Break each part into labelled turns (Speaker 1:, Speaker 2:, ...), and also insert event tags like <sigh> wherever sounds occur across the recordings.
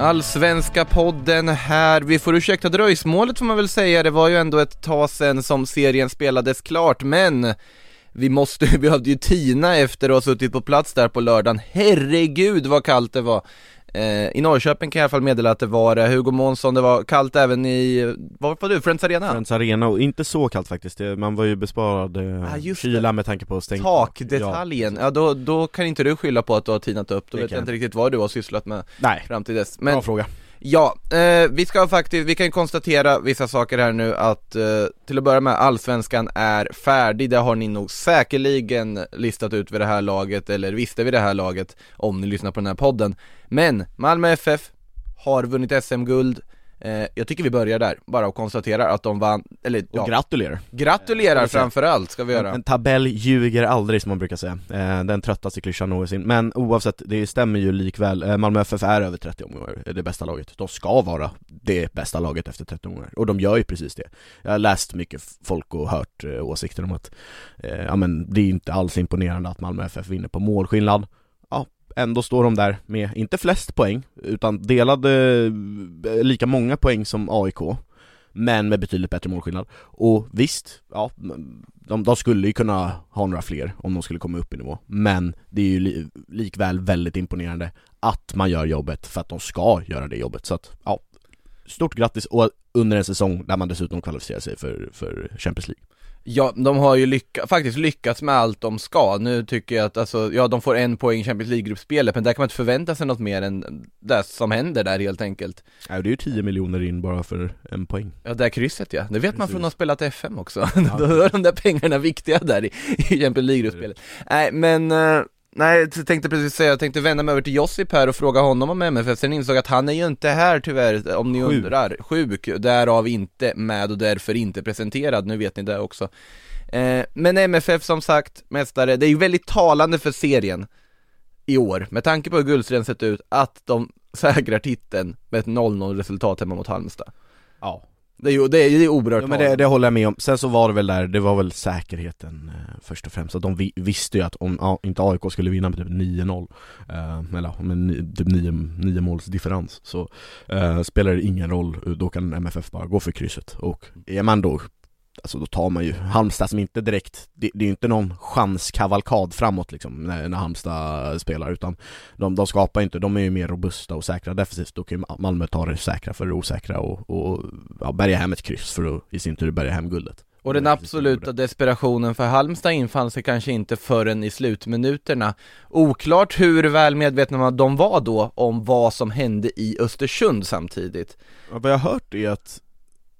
Speaker 1: Allsvenska podden här, vi får ursäkta dröjsmålet får man väl säga, det var ju ändå ett tag sedan som serien spelades klart, men vi måste, <laughs> vi behövde ju Tina efter att ha suttit på plats där på lördagen, herregud vad kallt det var! Eh, I Norrköping kan jag i alla fall meddela att det var det, Hugo Månsson, det var kallt även i, vad var du, Friends Arena?
Speaker 2: Friends Arena, och inte så kallt faktiskt, det, man var ju besparad eh,
Speaker 1: Ah, just
Speaker 2: kyla
Speaker 1: det.
Speaker 2: med tanke på stängt
Speaker 1: Takdetaljen, ja, då, då kan inte du skylla på att du har tinat upp, då
Speaker 2: Det
Speaker 1: vet jag inte riktigt vad du har sysslat med
Speaker 2: Nej,
Speaker 1: fram till dess.
Speaker 2: Bra
Speaker 1: Men
Speaker 2: fråga
Speaker 1: Ja, eh, vi ska faktiskt, vi kan ju konstatera vissa saker här nu att eh, till att börja med Allsvenskan är färdig, det har ni nog säkerligen listat ut vid det här laget eller visste vid det här laget om ni lyssnar på den här podden. Men Malmö FF har vunnit SM-guld, eh, jag tycker vi börjar där, bara och konstaterar att de vann, eller
Speaker 2: Och
Speaker 1: ja,
Speaker 2: gratulerar!
Speaker 1: gratulerar
Speaker 2: vi säga.
Speaker 1: framförallt ska vi
Speaker 2: En,
Speaker 1: göra.
Speaker 2: en tabell ljuger aldrig som man brukar säga, eh, den tröttaste klyschan någonsin. Men oavsett, det stämmer ju likväl, eh, Malmö FF är över 30 omgångar, det bästa laget. De ska vara det bästa laget efter 30 omgångar, och de gör ju precis det. Jag har läst mycket folk och hört eh, åsikter om att, eh, ja men det är inte alls imponerande att Malmö FF vinner på målskillnad ändå står de där med, inte flest poäng, utan delade eh, lika många poäng som AIK men med betydligt bättre målskillnad. Och visst, ja, de, de skulle ju kunna ha några fler om de skulle komma upp i nivå. Men det är ju li, likväl väldigt imponerande att man gör jobbet för att de ska göra det jobbet. Så att, ja, stort grattis och under en säsong där man dessutom kvalificerar sig för, för Champions League.
Speaker 1: Ja, de har ju lycka, faktiskt lyckats med allt de ska. Nu tycker jag att, alltså, ja de får en poäng i Champions League-gruppspelet, men där kan man inte förvänta sig något mer än det som händer där helt enkelt.
Speaker 2: Ja, det är ju 10 miljoner in bara för en poäng.
Speaker 1: Ja, det här krysset ja, det vet man
Speaker 2: Precis.
Speaker 1: från att ha spelat FM också. <laughs> Då är de där pengarna viktiga där i, i Champions League-gruppspelet. Nej, men eh, Nej, jag tänkte precis säga, jag tänkte vända mig över till Josip här och fråga honom om MFF, sen insåg att han är ju inte här tyvärr, om ni
Speaker 2: Sjuk.
Speaker 1: undrar. Sjuk, därav inte med och därför inte presenterad, nu vet ni det också. Eh, men MFF som sagt, mästare, det är ju väldigt talande för serien i år, med tanke på hur Guldström sett ut, att de <laughs> säkrar titeln med ett 0-0 resultat hemma mot Halmstad.
Speaker 2: Ja,
Speaker 1: Det är ju, det är ju oerhört
Speaker 2: Ja, men det, det håller jag med om. Sen så var det väl där, det var väl säkerheten eh, först och främst. Att de vi, visste ju att om ja, inte AIK skulle vinna med typ 9-0, eh, eller med typ 9, 9 måls differens, så eh, spelar det ingen roll, då kan MFF bara gå för krysset. Och är man då, alltså då tar man ju Halmstad som inte direkt, det, det är ju inte någon chanskavalkad framåt liksom när, när Halmstad spelar, utan de, de skapar inte, de är ju mer robusta och säkra defensivt, då kan ju Malmö ta det säkra för det osäkra och, och ja, bärga hem ett kryss för att i sin tur bärga hem guldet.
Speaker 1: Och den absoluta desperationen för Halmstad infann sig kanske inte förrän i slutminuterna. Oklart hur väl medvetna de var då om vad som hände i Östersund samtidigt.
Speaker 2: Ja, vad jag har hört är att,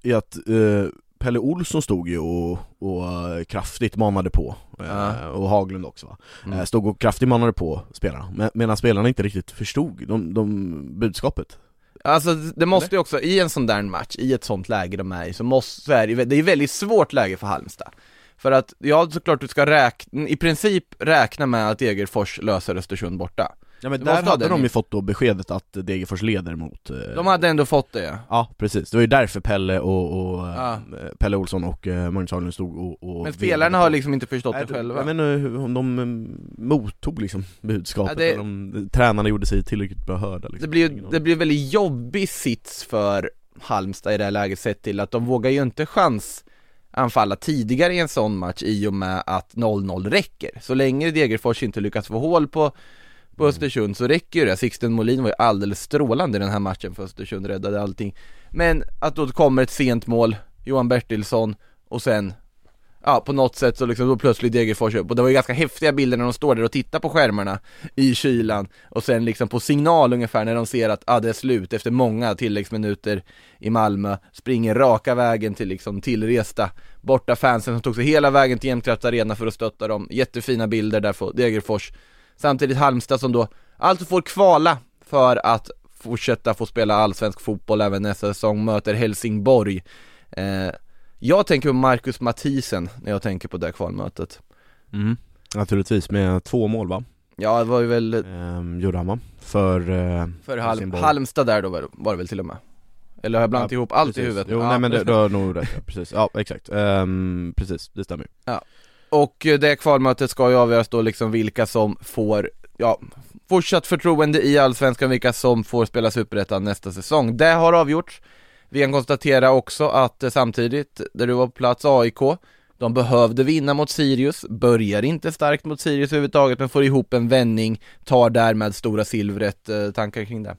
Speaker 2: är att eh, Pelle Olsson stod ju och, och eh, kraftigt manade på, eh,
Speaker 1: Ja.
Speaker 2: och Haglund också va?
Speaker 1: Mm.
Speaker 2: Eh, stod och kraftigt manade på spelarna, medan spelarna inte riktigt förstod de, de budskapet.
Speaker 1: Alltså det måste ju också, i en sån där match, i ett sånt läge de är i, så måste, så är det, det är ett väldigt svårt läge för Halmstad. För att, ja såklart du ska räkna, i princip räkna med att Degerfors löser Östersund borta.
Speaker 2: Ja men där hade de
Speaker 1: ju.
Speaker 2: fått då beskedet att Degerfors leder mot eh,
Speaker 1: De hade ändå fått det ja.
Speaker 2: Ja precis, det var ju därför Pelle och, och
Speaker 1: Ja.
Speaker 2: eh, Pelle Olsson och eh, Magnus Haglund stod och, och
Speaker 1: Men spelarna har liksom inte förstått
Speaker 2: Nej,
Speaker 1: det
Speaker 2: de-
Speaker 1: själva.
Speaker 2: Jag hur- om de mottog liksom budskapet,
Speaker 1: Ja, det-
Speaker 2: om tränarna gjorde sig tillräckligt bra hörda liksom.
Speaker 1: Det blir ju, det blir väldigt jobbig sits för Halmstad i det här läget sett till att de vågar ju inte chansanfalla tidigare i en sån match i och med att 0-0 räcker. Så länge Degerfors inte lyckas få hål på, på Östersund så räcker ju det. Sixten Molin var ju alldeles strålande i den här matchen för Östersund, räddade allting. Men att då kommer ett sent mål Johan Bertilsson och sen Ja på något sätt så liksom då plötsligt Degerfors upp och det var ju ganska häftiga bilder när de står där och tittar på skärmarna i kylan och sen liksom på signal ungefär när de ser att ah, det är slut efter många tilläggsminuter i Malmö springer raka vägen till liksom tillresta borta fansen som tog sig hela vägen till Jämtkraft Arena för att stötta dem, jättefina bilder där på Degerfors Samtidigt Halmstad som då alltså får kvala för att fortsätta få spela allsvensk fotboll även nästa säsong, möter Helsingborg eh, Jag tänker på Marcus Mathisen när jag tänker på det kvalmötet
Speaker 2: mm. Naturligtvis, med två mål va?
Speaker 1: Ja det var ju väl
Speaker 2: Ehm, gjorde han va? För, eh,
Speaker 1: För Halm,
Speaker 2: Helsingborg.
Speaker 1: Halmstad där då var, var det väl till och med? Eller har jag blandat
Speaker 2: Ja,
Speaker 1: ihop allt
Speaker 2: precis.
Speaker 1: i huvudet?
Speaker 2: Jo
Speaker 1: Ja,
Speaker 2: nej men det, du har nog rätt, ja, precis, ja exakt, Ehm, precis, det stämmer ju
Speaker 1: och det kvalmötet ska ju avgöras då liksom vilka som får, ja, fortsatt förtroende i Allsvenskan, vilka som får spela Superettan nästa säsong. Det har avgjorts. Vi kan konstatera också att eh, samtidigt, där du var på plats, AIK, de behövde vinna mot Sirius, börjar inte starkt mot Sirius överhuvudtaget, men får ihop en vändning, tar därmed stora silvret, eh, tankar kring det?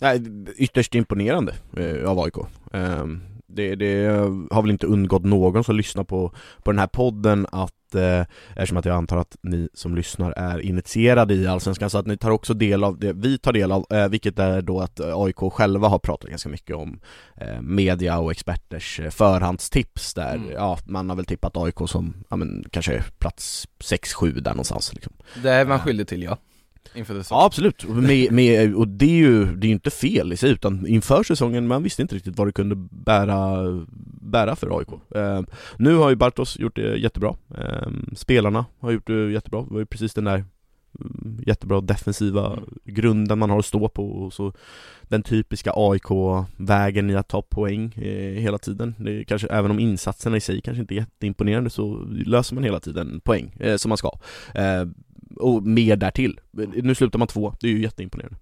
Speaker 2: Nej, ytterst imponerande eh, av AIK Ehm, det, det har väl inte undgått någon som lyssnar på, på den här podden att eh, Eftersom att jag antar att ni som lyssnar är initierade i Allsvenskan så att ni tar också del av det vi tar del av, eh, vilket är då att AIK själva har pratat ganska mycket om eh, media och experters eh, förhandstips där,
Speaker 1: Mm.
Speaker 2: ja man har väl tippat AIK som, ja men kanske plats 6-7 där någonstans liksom
Speaker 1: Det är man
Speaker 2: Ja.
Speaker 1: skyldig till ja, inför säsongen.
Speaker 2: Ja absolut, och, med, med, och det är ju det är inte fel i sig utan inför säsongen, man visste inte riktigt vad det kunde bära, bära för AIK eh, Nu har ju Bartos gjort det jättebra, eh, spelarna har gjort det jättebra, det var ju precis den där mm, jättebra defensiva
Speaker 1: Mm.
Speaker 2: grunden man har att stå på och så den typiska AIK-vägen i att ta poäng eh, hela tiden. Det är kanske, även om insatserna i sig kanske inte är jätteimponerande så löser man hela tiden poäng eh, som man ska. Eh, och mer därtill. Nu slutar man två, det är ju jätteimponerande.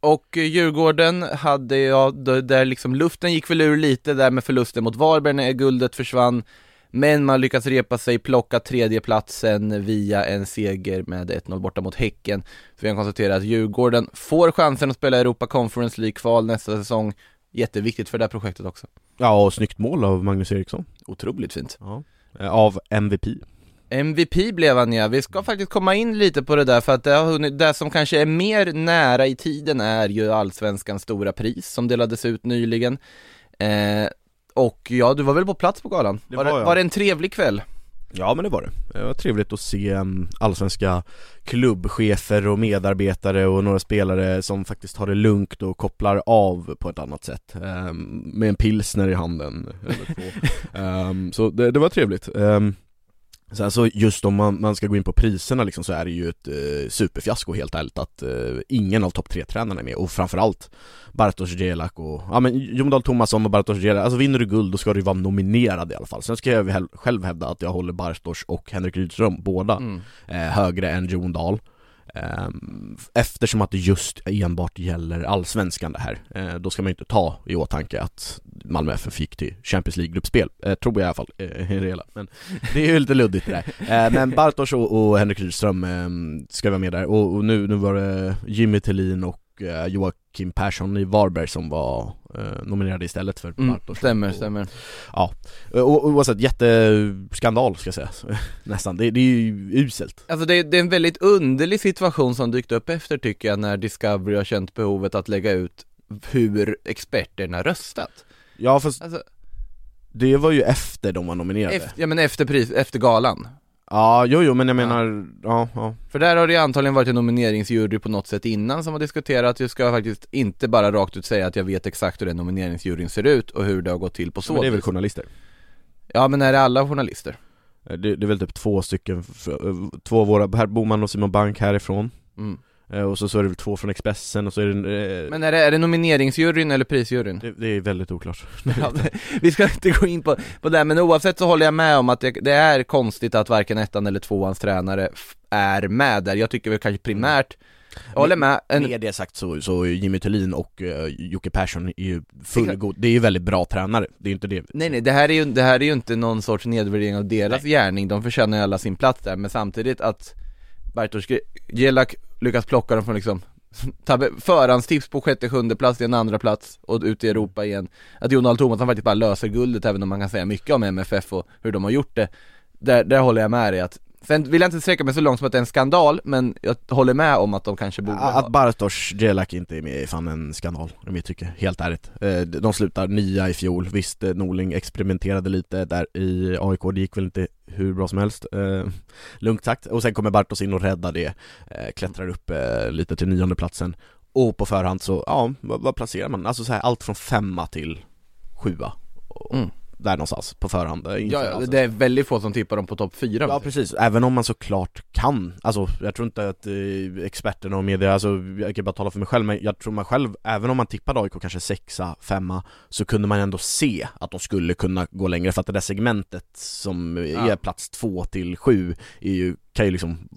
Speaker 1: Och eh, Djurgården hade jag, där liksom luften gick väl ur lite där med förlusten mot Varberg när guldet försvann Men man lyckas repa sig, plocka tredjeplatsen via en seger med 1-0 borta mot Häcken Så vi kan konstatera att Djurgården får chansen att spela Europa Conference League-kval nästa säsong Jätteviktigt för det här projektet också
Speaker 2: Ja, och snyggt mål av Magnus Eriksson.
Speaker 1: Otroligt fint
Speaker 2: Ja. Eh, Av MVP.
Speaker 1: MVP blev han ja, vi ska faktiskt komma in lite på det där för att det, har hunnit, det som kanske är mer nära i tiden är ju Allsvenskans stora pris som delades ut nyligen eh, Och ja, du var väl på plats på galan?
Speaker 2: Det
Speaker 1: var,
Speaker 2: var
Speaker 1: det, var det en trevlig kväll?
Speaker 2: Ja men det var det. Det var trevligt att se um, allsvenska klubbchefer och medarbetare och några spelare som faktiskt har det lugnt och kopplar av på ett annat sätt. Um, med en pilsner i handen eller två. um, <laughs> så det, det var trevligt. Sen så just om man, man ska gå in på priserna liksom så är det ju ett eh, superfiasko helt ärligt att eh, ingen av topp tre tränarna är med. Och framförallt Bartosz Gelak och, ja men Jon Dahl Tomasson och Bartosz Gelak, alltså vinner du guld då ska du vara nominerad i alla fall. Sen ska jag själv hävda att jag håller Bartosz och Henrik Rydström, båda,
Speaker 1: Mm.
Speaker 2: eh, högre än Jon Dahl Ehm, eftersom att det just enbart gäller allsvenskan det här, eh, då ska man ju inte ta i åtanke att Malmö FF gick till Champions League-gruppspel, eh, tror jag i alla fall, eh, i det hela. Men <laughs> det är ju lite luddigt det där. Men Bartosz och, Henrik Rydström ehm, ska vara med där, och, och nu, nu var det Jimmy Tillin och eh, Joakim Persson i Varberg som var eh, nominerade istället för
Speaker 1: Mm,
Speaker 2: Bartosz.
Speaker 1: stämmer,
Speaker 2: och,
Speaker 1: stämmer.
Speaker 2: Ja, och oavsett, jätteskandal ska jag säga, <laughs> nästan, det, det är ju uselt.
Speaker 1: Alltså det, det är en väldigt underlig situation som dykt upp efter tycker jag när Discovery har känt behovet att lägga ut hur experterna röstat.
Speaker 2: Ja fast
Speaker 1: Alltså,
Speaker 2: det var ju efter de var nominerade.
Speaker 1: Efter, ja men efter pris, efter galan
Speaker 2: Ja, jo jo men jag menar, ja, ja
Speaker 1: För där har det antagligen varit en nomineringsjury på något sätt innan som har diskuterat, jag ska faktiskt inte bara rakt ut säga att jag vet exakt hur den nomineringsjuryn ser ut och hur det har gått till på så
Speaker 2: Men det är väl journalister?
Speaker 1: Ja men är det alla journalister?
Speaker 2: Eh, Det, det är väl typ två stycken, eh, två av våra, Per Boman och Simon Bank härifrån
Speaker 1: Mm.
Speaker 2: Eh, Och så, så är det väl två från Expressen och så är det, eh,
Speaker 1: Men är det, är det nomineringsjuryn eller prisjuryn?
Speaker 2: det, det är väldigt oklart. <laughs>
Speaker 1: Ja, det- vi ska inte gå in på, på det, men oavsett så håller jag med om att det, det är konstigt att varken ettan eller tvåans tränare är med där. Jag tycker väl kanske primärt, jag håller med, en,
Speaker 2: Med det sagt så, så Jimmy Thulin och uh, Jocke Persson är ju fullgod, det är ju väldigt bra tränare, det är ju inte det.
Speaker 1: Nej nej, det här är ju, det här är ju inte någon sorts nedvärdering av deras gärning, de förtjänar ju alla sin plats där, men samtidigt att Bartosz Gelak lyckas plocka dem från liksom <laughs> tabbe, förhandstips på sjätte, sjunde plats, en andra plats och ut i Europa igen. Att Jonald Thomasson faktiskt bara löser guldet även om man kan säga mycket om MFF och hur de har gjort det. Där, där håller jag med dig att Sen vill jag inte sträcka mig så långt som att det är en skandal, men jag håller med om att de kanske borde
Speaker 2: Att
Speaker 1: ha
Speaker 2: Bartosz Jelak inte är med är fan en skandal i mitt tycke, helt ärligt. Eh, De slutar nia i fjol, visst eh, Norling experimenterade lite där i AIK, det gick väl inte hur bra som helst, eh, lugnt sagt. Och sen kommer Bartos in och räddar det, klättrar upp lite till nionde platsen Och på förhand så, ja, vad, placerar man? Alltså så här, allt från femma till sjua
Speaker 1: Mm.
Speaker 2: Där någonstans på förhand eh, inför
Speaker 1: Ja, ja,
Speaker 2: alltså.
Speaker 1: det är väldigt få som tippar dem på topp fyra
Speaker 2: Ja precis, även om man såklart kan, alltså jag tror inte att eh, experterna och media, alltså jag kan bara tala för mig själv men jag tror man själv, även om man tippade AIK kanske sexa, femma Så kunde man ändå se att de skulle kunna gå längre för att det där segmentet som
Speaker 1: Ja.
Speaker 2: är plats två till sju är ju, kan ju liksom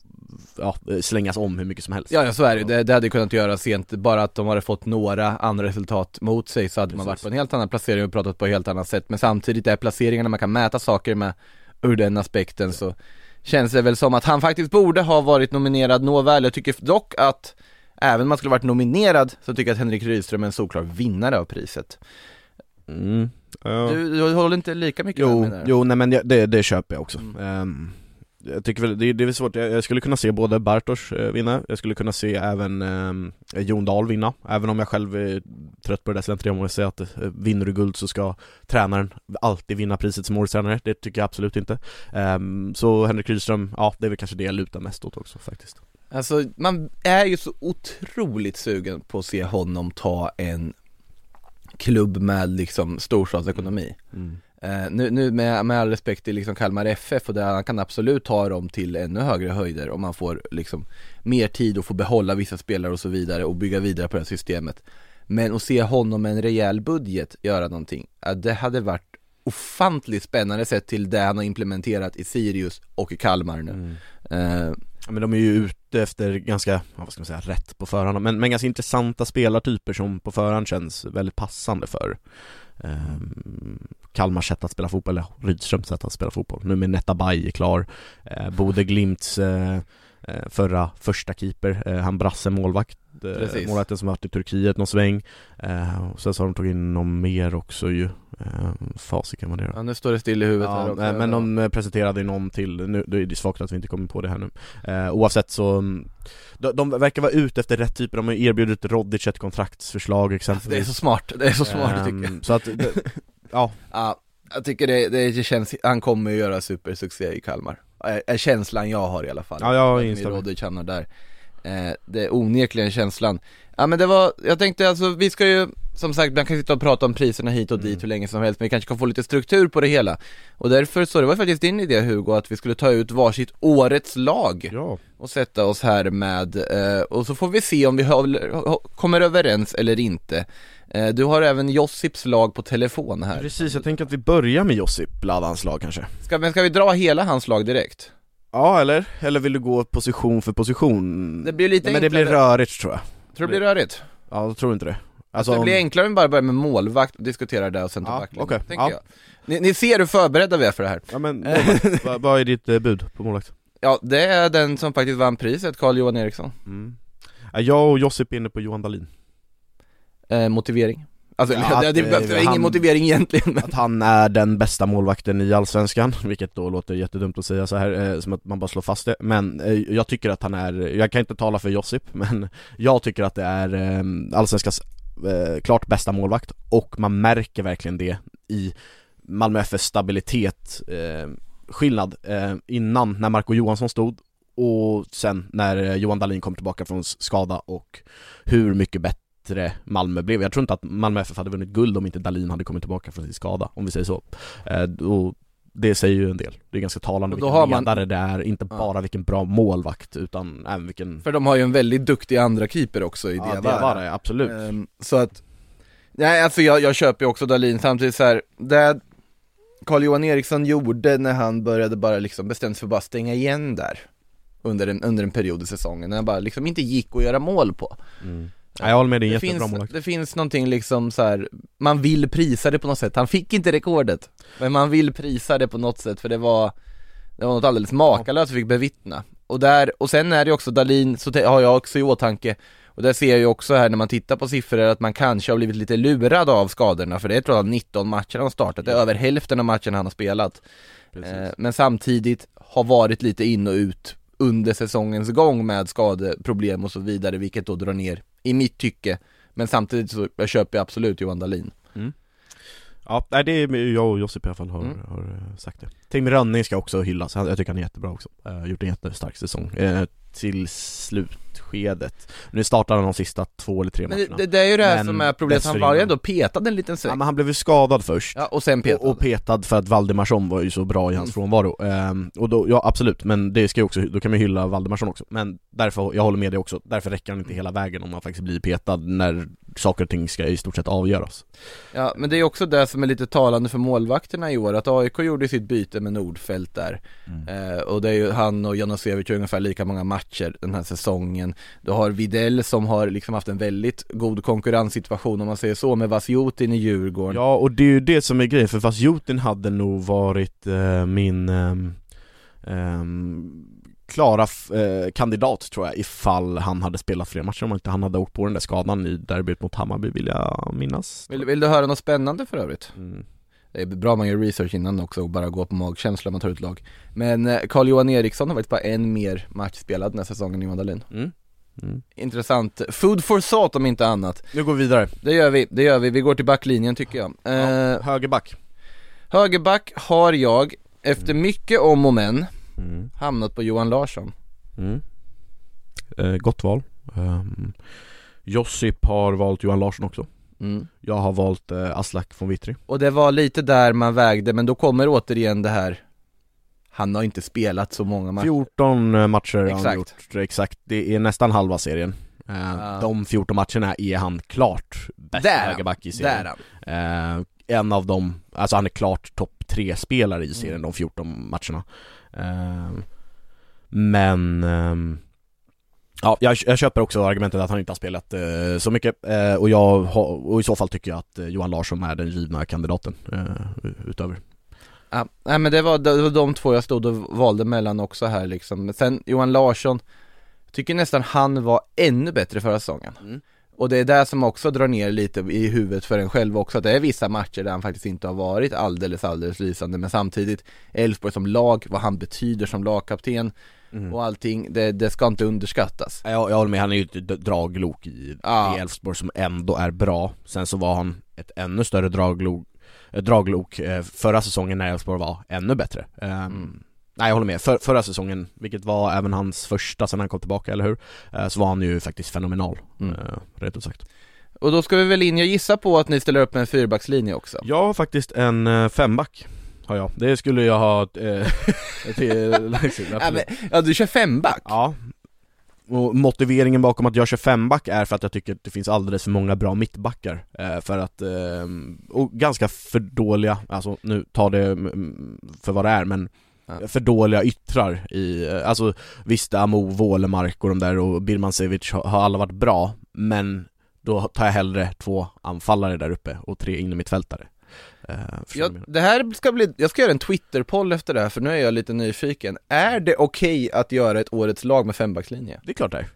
Speaker 2: ja, slängas om hur mycket som helst
Speaker 1: Ja, ja så är det det, det hade kunnat göra sent, bara att de hade fått några andra resultat mot sig så hade man
Speaker 2: Precis.
Speaker 1: varit på en helt annan placering och pratat på ett helt annat sätt Men samtidigt är placeringarna man kan mäta saker med ur den aspekten så känns det väl som att han faktiskt borde ha varit nominerad nåväl Jag tycker dock att även om man skulle varit nominerad så tycker jag att Henrik Rydström är en solklar vinnare av priset
Speaker 2: mm. ja.
Speaker 1: du, du håller inte lika mycket med
Speaker 2: Jo,
Speaker 1: mig där?
Speaker 2: jo nej men jag- det, det köper jag också.
Speaker 1: Mm.
Speaker 2: Ehm, jag tycker väl, det, det är svårt, jag, jag skulle kunna se både Bartosz eh, vinna, jag skulle kunna se även um, Jon Dahl vinna, även om jag själv är trött på det där slentrianmässiga säga att eh, vinner du guld så ska tränaren alltid vinna priset som årets tränare, det tycker jag absolut inte. Ehm, så Henrik Rydström, ja det är väl kanske det jag lutar mest åt också faktiskt.
Speaker 1: Alltså man är ju så otroligt sugen på att se honom ta en klubb med liksom storstadsekonomi eh, Nu, nu med, med all respekt till liksom Kalmar FF och där han kan absolut ta dem till ännu högre höjder om man får liksom mer tid och får behålla vissa spelare och så vidare och bygga vidare på det här systemet. Men att se honom med en rejäl budget göra någonting, ja, det hade varit ofantligt spännande sett till det han har implementerat i Sirius och i Kalmar nu. Eh,
Speaker 2: Ja, men de är ju ute efter ganska, vad ska man säga, rätt på förhand, men, men ganska intressanta spelartyper som på förhand känns väldigt passande för. Um, Kalmars sätt att spela fotboll, eller Rydströms sätt att spela fotboll. Nu med Netabay är klar, uh, Bode Glimts eh, eh, förra första keeper, eh, han Brasse målvakt, eh, målvakten som varit i Turkiet någon sväng. Eh, och sen så har de tagit in någon mer också ju, eh, fasiken vad det är.
Speaker 1: Ja nu står det still i huvudet här
Speaker 2: Ja,
Speaker 1: också
Speaker 2: men de eh, presenterade någon till, nu, det är det svagt att vi inte kommer på det här nu. Eh, Oavsett så, mm, de, de verkar vara ute efter rätt typer, de har erbjudit Rodic ett kontraktsförslag
Speaker 1: Det är
Speaker 2: exempelvis.
Speaker 1: så smart, det är så smart tycker jag.
Speaker 2: Så att, det, <laughs> ja,
Speaker 1: Ja, jag tycker det, det känns, han kommer göra supersuccé i Kalmar. Är, är känslan jag har i alla fall.
Speaker 2: Ja, jag instämmer.
Speaker 1: Där. Eh, Det är onekligen känslan. Ja men det var, jag tänkte alltså vi ska ju Som sagt, man kan sitta och prata om priserna hit och dit
Speaker 2: Mm.
Speaker 1: hur länge som helst Men vi kanske kan få lite struktur på det hela Och därför så, det var faktiskt din idé Hugo att vi skulle ta ut varsitt årets lag
Speaker 2: ja
Speaker 1: och sätta oss här med, eh, och så får vi se om vi kommer överens eller inte eh, Du har även Josips lag på telefon här
Speaker 2: Precis, jag tänker att vi börjar med Josip Ladans lag kanske
Speaker 1: Ska, men ska vi dra hela hans lag direkt?
Speaker 2: Ja eller? Eller vill du gå position för position?
Speaker 1: Det blir lite
Speaker 2: Nej, Men det blir rörigt tror jag
Speaker 1: Tror du det blir rörigt?
Speaker 2: Ja, jag tror inte det
Speaker 1: Alltså, det blir enklare om vi bara börjar med målvakt och diskuterar det och sen ta
Speaker 2: Ja,
Speaker 1: backlinjen,
Speaker 2: okej,
Speaker 1: tänker
Speaker 2: ja.
Speaker 1: jag. Ni, ni ser hur förberedda vi är för det här.
Speaker 2: Ja men, <laughs> vad, vad är ditt eh, bud på målvakt?
Speaker 1: Ja, det är den som faktiskt vann priset, Carl-Johan Eriksson.
Speaker 2: Mm. Ja, jag och Josip är inne på Johan Dahlin.
Speaker 1: Eh, Motivering. Alltså,
Speaker 2: Ja, <laughs>
Speaker 1: det, det, det,
Speaker 2: eh,
Speaker 1: ingen
Speaker 2: han-
Speaker 1: motivering egentligen men
Speaker 2: Att han är den bästa målvakten i Allsvenskan, <laughs> vilket då låter jättedumt att säga så här, eh, som att man bara slår fast det. Men eh, jag tycker att han är, jag kan inte tala för Josip, men jag tycker att det är eh, Allsvenskans eh, klart bästa målvakt Och man märker verkligen det i Malmö FFs stabilitet, eh, skillnad eh, innan när Marco Johansson stod och sen när Johan Dahlin kom tillbaka från skada och hur mycket bättre Malmö blev. Jag tror inte att Malmö FF hade vunnit guld om inte Dahlin hade kommit tillbaka från sin skada, om vi säger så. Eh, och det säger ju en del. Det är ganska talande vilken
Speaker 1: har man-
Speaker 2: ledare det är, inte
Speaker 1: Ja.
Speaker 2: bara vilken bra målvakt utan även vilken...
Speaker 1: För de har ju en väldigt duktig andra keeper också i
Speaker 2: ja,
Speaker 1: Diawara
Speaker 2: det var det, absolut.
Speaker 1: Ehm, Så att, nej alltså jag, jag köper ju också Dahlin samtidigt så här, det Carl-Johan Eriksson gjorde när han började bara liksom bestämde sig för att bara stänga igen där under en, under en period i säsongen, när han bara liksom inte gick att göra mål på
Speaker 2: Mm. Ja, jag håller med, det är
Speaker 1: det finns,
Speaker 2: målvakt.
Speaker 1: det finns någonting liksom så här, man vill prisa det på något sätt, han fick inte rekordet Men man vill prisa det på något sätt för det var Det var något alldeles makalöst vi fick bevittna. Och där, och sen är det också Dalin, så har jag också i åtanke. Och Och där ser jag ju också här när man tittar på siffror att man kanske har blivit lite lurad av skadorna för det är trots allt 19 matcher han har startat, det är över hälften av matcherna han har spelat. Eh, men samtidigt har varit lite in och ut under säsongens gång med skadeproblem och så vidare, vilket då drar ner, i mitt tycke. Men samtidigt så jag köper jag absolut Johan Dahlin.
Speaker 2: Ja, nej, det är jag och Josip i alla fall har,
Speaker 1: Mm.
Speaker 2: har eh, sagt det Tim Rönning ska också hyllas, jag tycker han är jättebra också uh, Gjort en jättestark säsong eh, Till slutskedet. Nu startar han de sista två eller tre
Speaker 1: Men
Speaker 2: matcherna.
Speaker 1: det, det är ju det här
Speaker 2: Men
Speaker 1: som är problemet, han var ju ändå petad en liten
Speaker 2: ja,
Speaker 1: sväng.
Speaker 2: men Han blev ju skadad först.
Speaker 1: Ja, och sen petad.
Speaker 2: och, och petad för att Valdemarsson var ju så bra i hans
Speaker 1: Mm.
Speaker 2: frånvaro. Ehm, Och då, ja absolut, men det ska ju också, då kan man hylla Valdemarsson också. Men därför, jag håller med dig också, därför räcker han inte hela vägen om man faktiskt blir petad när saker och ting ska i stort sett avgöras
Speaker 1: Ja, men det är också det som är lite talande för målvakterna i år, att AIK gjorde sitt byte med Nordfeldt där. Eh, och det är ju han och Janosevic ungefär lika många matcher den här säsongen. Du har Videll som har liksom haft en väldigt god konkurrenssituation om man säger så, med Vasjutin i Djurgården.
Speaker 2: Ja, och det är ju det som är grejen, för fast Jotin hade nog varit eh, min ehm, klara eh, kandidat tror jag ifall han hade spelat fler matcher om inte han hade åkt på den där skadan i derbyt mot Hammarby vill jag minnas
Speaker 1: Vill, vill du höra något spännande för övrigt?
Speaker 2: mm.
Speaker 1: Det är bra man gör research innan också och bara går på magkänsla man tar ut lag. Men eh, Carl-Johan Eriksson har varit bara en mer match spelad den här säsongen än Johan Dahlin.
Speaker 2: Mm. Mm.
Speaker 1: Intressant. Food for thought om inte annat.
Speaker 2: Nu går vi vidare,
Speaker 1: Det gör vi, det gör vi. Vi går till backlinjen tycker jag. Eh,
Speaker 2: ja, högerback
Speaker 1: Högerback har jag, efter mycket om och men,
Speaker 2: mm.
Speaker 1: hamnat på Johan Larsson.
Speaker 2: Mm. Eh, gott val um, Josip har valt Johan Larsson också
Speaker 1: Mm.
Speaker 2: Jag har valt eh, Aslak von Witry
Speaker 1: Och det var lite där man vägde, men då kommer återigen det här Han har inte spelat så många matcher
Speaker 2: 14 eh, matcher har han gjort, exakt, det är nästan halva serien
Speaker 1: Ja.
Speaker 2: De 14 matcherna är han klart bäst
Speaker 1: Där är han.
Speaker 2: högerback i
Speaker 1: Där
Speaker 2: serien
Speaker 1: är han.
Speaker 2: Eh, En av dem, alltså han är klart topp tre spelare i serien
Speaker 1: Mm.
Speaker 2: de 14 matcherna Men ehm, Ja, jag, jag köper också argumentet att han inte har spelat eh, så mycket eh, och jag har, och i så fall tycker jag att eh, Johan Larsson är den givna kandidaten eh, utöver
Speaker 1: Ja, nej men det var, det var de två jag stod och valde mellan också här liksom. Men sen Johan Larsson, tycker nästan han var ännu bättre förra säsongen.
Speaker 2: Mm.
Speaker 1: Och det är det som också drar ner lite i huvudet för en själv också, att det är vissa matcher där han faktiskt inte har varit alldeles, alldeles lysande, men samtidigt Elfsborg som lag, vad han betyder som lagkapten
Speaker 2: Mm.
Speaker 1: och allting, det, det ska inte underskattas.
Speaker 2: Jag, jag håller med, han är ju ett draglok i, Elfsborg som ändå är bra Sen så var han ett ännu större draglok, draglok eh, förra säsongen när Elfsborg var ännu bättre Ehm,
Speaker 1: Mm.
Speaker 2: Nej jag håller med, för, förra säsongen, vilket var även hans första sen han kom tillbaka, eller hur? Eh, så var han ju faktiskt fenomenal,
Speaker 1: Mm.
Speaker 2: eh, rätt ut sagt
Speaker 1: Och då ska vi väl in, jag gissar på att ni ställer upp med en fyrbackslinje också.
Speaker 2: Jag har faktiskt en eh, femback har jag, det skulle jag ha eh, <laughs> till
Speaker 1: Ja, men, ja du kör femback?
Speaker 2: Ja och motiveringen bakom att jag kör femback är för att jag tycker att det finns alldeles för många bra mittbackar För att, eh, och ganska för dåliga, alltså nu tar det mm, för vad det är men. För dåliga yttrar i, alltså visst Amo, Wålemark och de där och Birmancevic har, alla varit bra Men då tar jag hellre två anfallare där uppe och tre innermittfältare vad jag
Speaker 1: det här ska bli, jag ska göra en Twitter-poll efter det här för nu är jag lite nyfiken. Är det okej att göra ett årets lag med fembackslinje?
Speaker 2: Det är klart det är.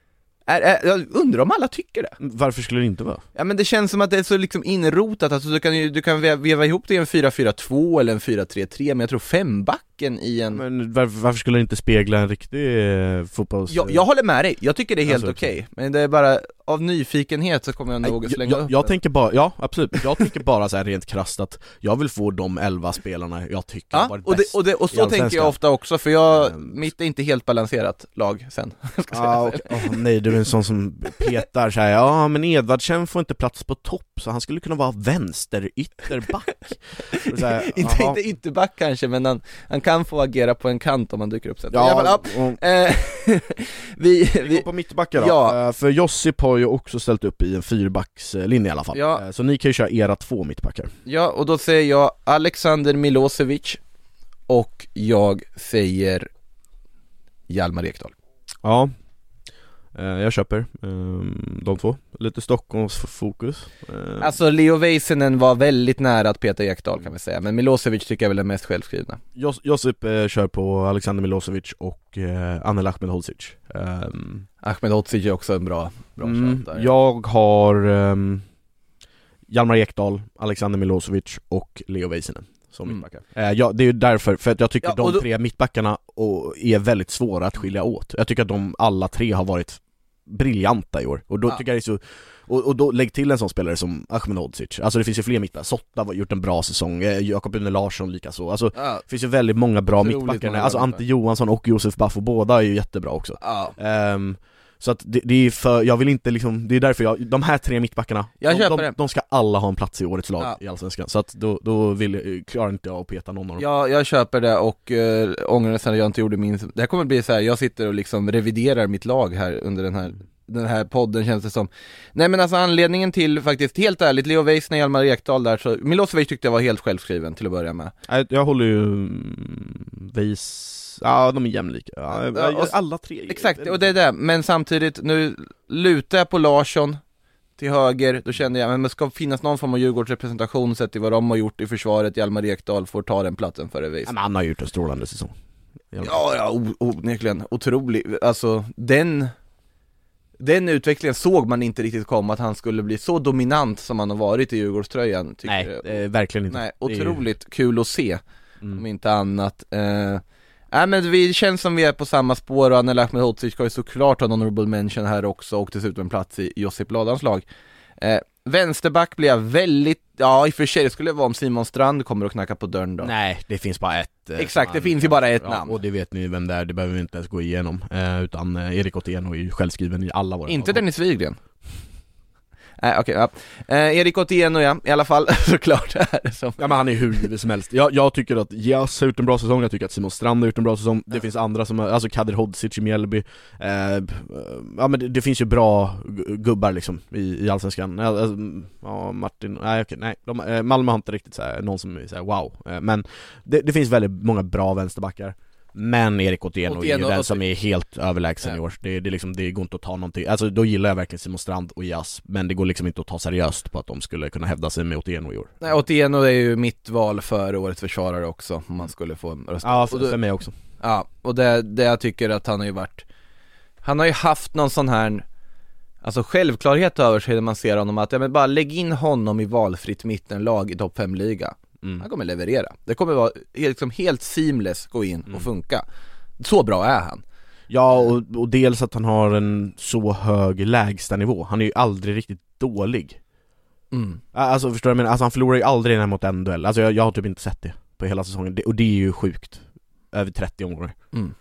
Speaker 1: Är, är, jag undrar om alla tycker det?
Speaker 2: Varför skulle det inte vara?
Speaker 1: Ja men det känns som att det är så liksom inrotat, alltså du kan ju, du kan ve- veva ihop det i en 4-4-2 eller en 4-3-3 men jag tror fembacken i en
Speaker 2: Men varför, varför skulle det inte spegla en riktig eh, fotbolls...
Speaker 1: jag, jag håller med dig, jag tycker det är helt
Speaker 2: Alltså,
Speaker 1: okej, men det är bara av nyfikenhet så kommer jag nog att
Speaker 2: jag,
Speaker 1: slänga
Speaker 2: jag,
Speaker 1: upp
Speaker 2: jag
Speaker 1: det.
Speaker 2: tänker bara, ja absolut, jag tänker bara så här rent krasst att jag vill få de 11 spelarna jag tycker har
Speaker 1: Ja,
Speaker 2: varit
Speaker 1: och, det,
Speaker 2: bäst
Speaker 1: och, det, och så tänker jag ofta också, för jag,
Speaker 2: Ehm.
Speaker 1: mitt är inte helt balanserat lag sen. <laughs> Ska jag säga.
Speaker 2: och, åh, nej du är en sån som petar så här. ja men Edvardsen får inte plats på topp så han skulle kunna vara vänster ytterback <laughs> så här,
Speaker 1: inte, inte ytterback kanske, men han, han kan få agera på en kant om han dyker upp sen.
Speaker 2: Ja,
Speaker 1: fall, ja, eh, <laughs> vi,
Speaker 2: vi går
Speaker 1: vi,
Speaker 2: på mittbackar då,
Speaker 1: Ja.
Speaker 2: Eh, för Josip har ju också ställt upp i en fyrbackslinje i alla fall
Speaker 1: Ja.
Speaker 2: Eh, Så ni kan ju köra era två mittbackar
Speaker 1: ja, och då säger jag Alexander Milosevic och jag säger Hjalmar Ekdal.
Speaker 2: Ja jag köper ehm, de två, lite Stockholmsfokus. Eh,
Speaker 1: Alltså Leo Väisänen var väldigt nära att peta Ekdal kan vi säga, men Milosevic tycker jag väl är mest självskrivna.
Speaker 2: Jos- Josip eh, kör på Alexander Milosevic och eh, Anel Ahmedhodzic. Um,
Speaker 1: Ahmed Hodzic är också en bra, bra
Speaker 2: mm,
Speaker 1: där.
Speaker 2: Jag har um, Hjalmar Ekdal, Alexander Milosevic och Leo Väisänen som
Speaker 1: Mm.
Speaker 2: mittbackar. Eh, ja, Det är ju därför, för att jag tycker
Speaker 1: Ja,
Speaker 2: de
Speaker 1: då-
Speaker 2: tre mittbackarna är väldigt svåra att skilja åt. Jag tycker att de alla tre har varit briljanta i år, och då
Speaker 1: Ja.
Speaker 2: tycker jag det är så och, och då lägg till en sån spelare som Ahmedhodzic, alltså det finns ju fler mittbackar, Sotta har gjort en bra säsong, eh, Jakob Une Larsson likaså, alltså
Speaker 1: Ja,
Speaker 2: det finns ju väldigt många bra mittbackar, alltså Ante Johansson och Josef Baffo, båda är ju jättebra också.
Speaker 1: Ja.
Speaker 2: Ehm, Så att det, det är för, jag vill inte liksom, det är därför jag, de här tre mittbackarna,
Speaker 1: Jag
Speaker 2: de, de, de ska alla ha en plats i årets lag
Speaker 1: Ja.
Speaker 2: i Allsvenskan, så att då, då vill, klarar inte jag att peta någon av dem.
Speaker 1: Ja, jag köper det och uh, ångrar att jag inte gjorde min, det här kommer bli så här, jag sitter och liksom reviderar mitt lag här under den här den här podden känns det som. Nej men alltså anledningen till faktiskt, helt ärligt, Leo Väisänen, Hjalmar Ekdal där så Milosevic tyckte jag var helt självskriven till att börja med.
Speaker 2: Nej, Jag håller ju mm, Veis, ja de är jämlika, ja,
Speaker 1: Ja,
Speaker 2: alla tre
Speaker 1: Exakt, och det är det, men samtidigt, nu lutar jag på Larsson till höger, då kände jag, men det ska finnas någon form av Djurgårdsrepresentation sett till vad de har gjort i försvaret, Hjalmar Ekdal får ta den platsen före
Speaker 2: Ja,
Speaker 1: Väisänen
Speaker 2: men han har gjort en strålande säsong.
Speaker 1: Ja, ja, onekligen, otrolig, alltså den Den utvecklingen såg man inte riktigt komma, att han skulle bli så dominant som han har varit i Djurgårdströjan
Speaker 2: Nej,
Speaker 1: jag.
Speaker 2: eh, verkligen inte.
Speaker 1: Nej,
Speaker 2: Det är ju-
Speaker 1: otroligt kul att se,
Speaker 2: mm.
Speaker 1: om inte annat. Eh, Nej men vi känns som vi är på samma spår och Anel Ahmedhodzic ska ju såklart ha en honorable mention här också och dessutom en plats i Josip Ladans lag. Eh, Vänsterback blir jag väldigt, ja i och för sig det skulle vara om Simon Strand kommer och knackar på dörren då.
Speaker 2: Nej, det finns bara ett eh,
Speaker 1: Exakt, det finns ju bara ett
Speaker 2: ja,
Speaker 1: namn.
Speaker 2: Och det vet ni vem det är, det behöver vi inte ens gå igenom. Eh, Utan eh, Erik Otieno är ju självskriven i alla våra
Speaker 1: Inte
Speaker 2: lag.
Speaker 1: Dennis Wigren Nej okej, ja. eh, Erik Otieno ja, i alla fall <laughs> såklart. Är det som
Speaker 2: Ja men han är hur givet som helst. Jag, jag tycker att Jas har gjort en bra säsong, jag tycker att Simon Strand har gjort en bra säsong, det finns andra som alltså Kadir Hodzic i Mjällby. Eh, Ja men det, det finns ju bra gu- gubbar liksom i, i Allsvenskan, ja, alltså, ja Martin, nej okej, nej, de, eh, Malmö har inte riktigt såhär, någon som är såhär wow, eh, men det, det finns väldigt många bra vänsterbackar men Erik Otieno är ju den som är helt överlägsen
Speaker 1: Ja.
Speaker 2: i år, det, det, är liksom, det går inte att ta någonting, alltså då gillar jag verkligen Simon Strand och Jas Men det går liksom inte att ta seriöst på att de skulle kunna hävda sig med Otieno i år.
Speaker 1: Nej, Otieno är ju mitt val för årets försvarare också, om man skulle få en röst.
Speaker 2: Ja, för, för mig också.
Speaker 1: Ja, och det, det jag tycker att han har ju varit Han har ju haft någon sån här Alltså självklarhet över sig när man ser honom att, ja men bara lägg in honom i valfritt mittenlag i topp 5-liga
Speaker 2: mm.
Speaker 1: Han kommer leverera, det kommer vara helt, liksom helt seamless, gå in
Speaker 2: Mm.
Speaker 1: och funka Så bra är han
Speaker 2: Ja, och, och dels att han har en så hög lägstanivå, han är ju aldrig riktigt dålig
Speaker 1: mm.
Speaker 2: Alltså förstår du menar? Alltså han förlorar ju aldrig en mot en duell, alltså jag, jag har typ inte sett det på hela säsongen, det, och det är ju sjukt Över 30 omgångar
Speaker 1: Mm.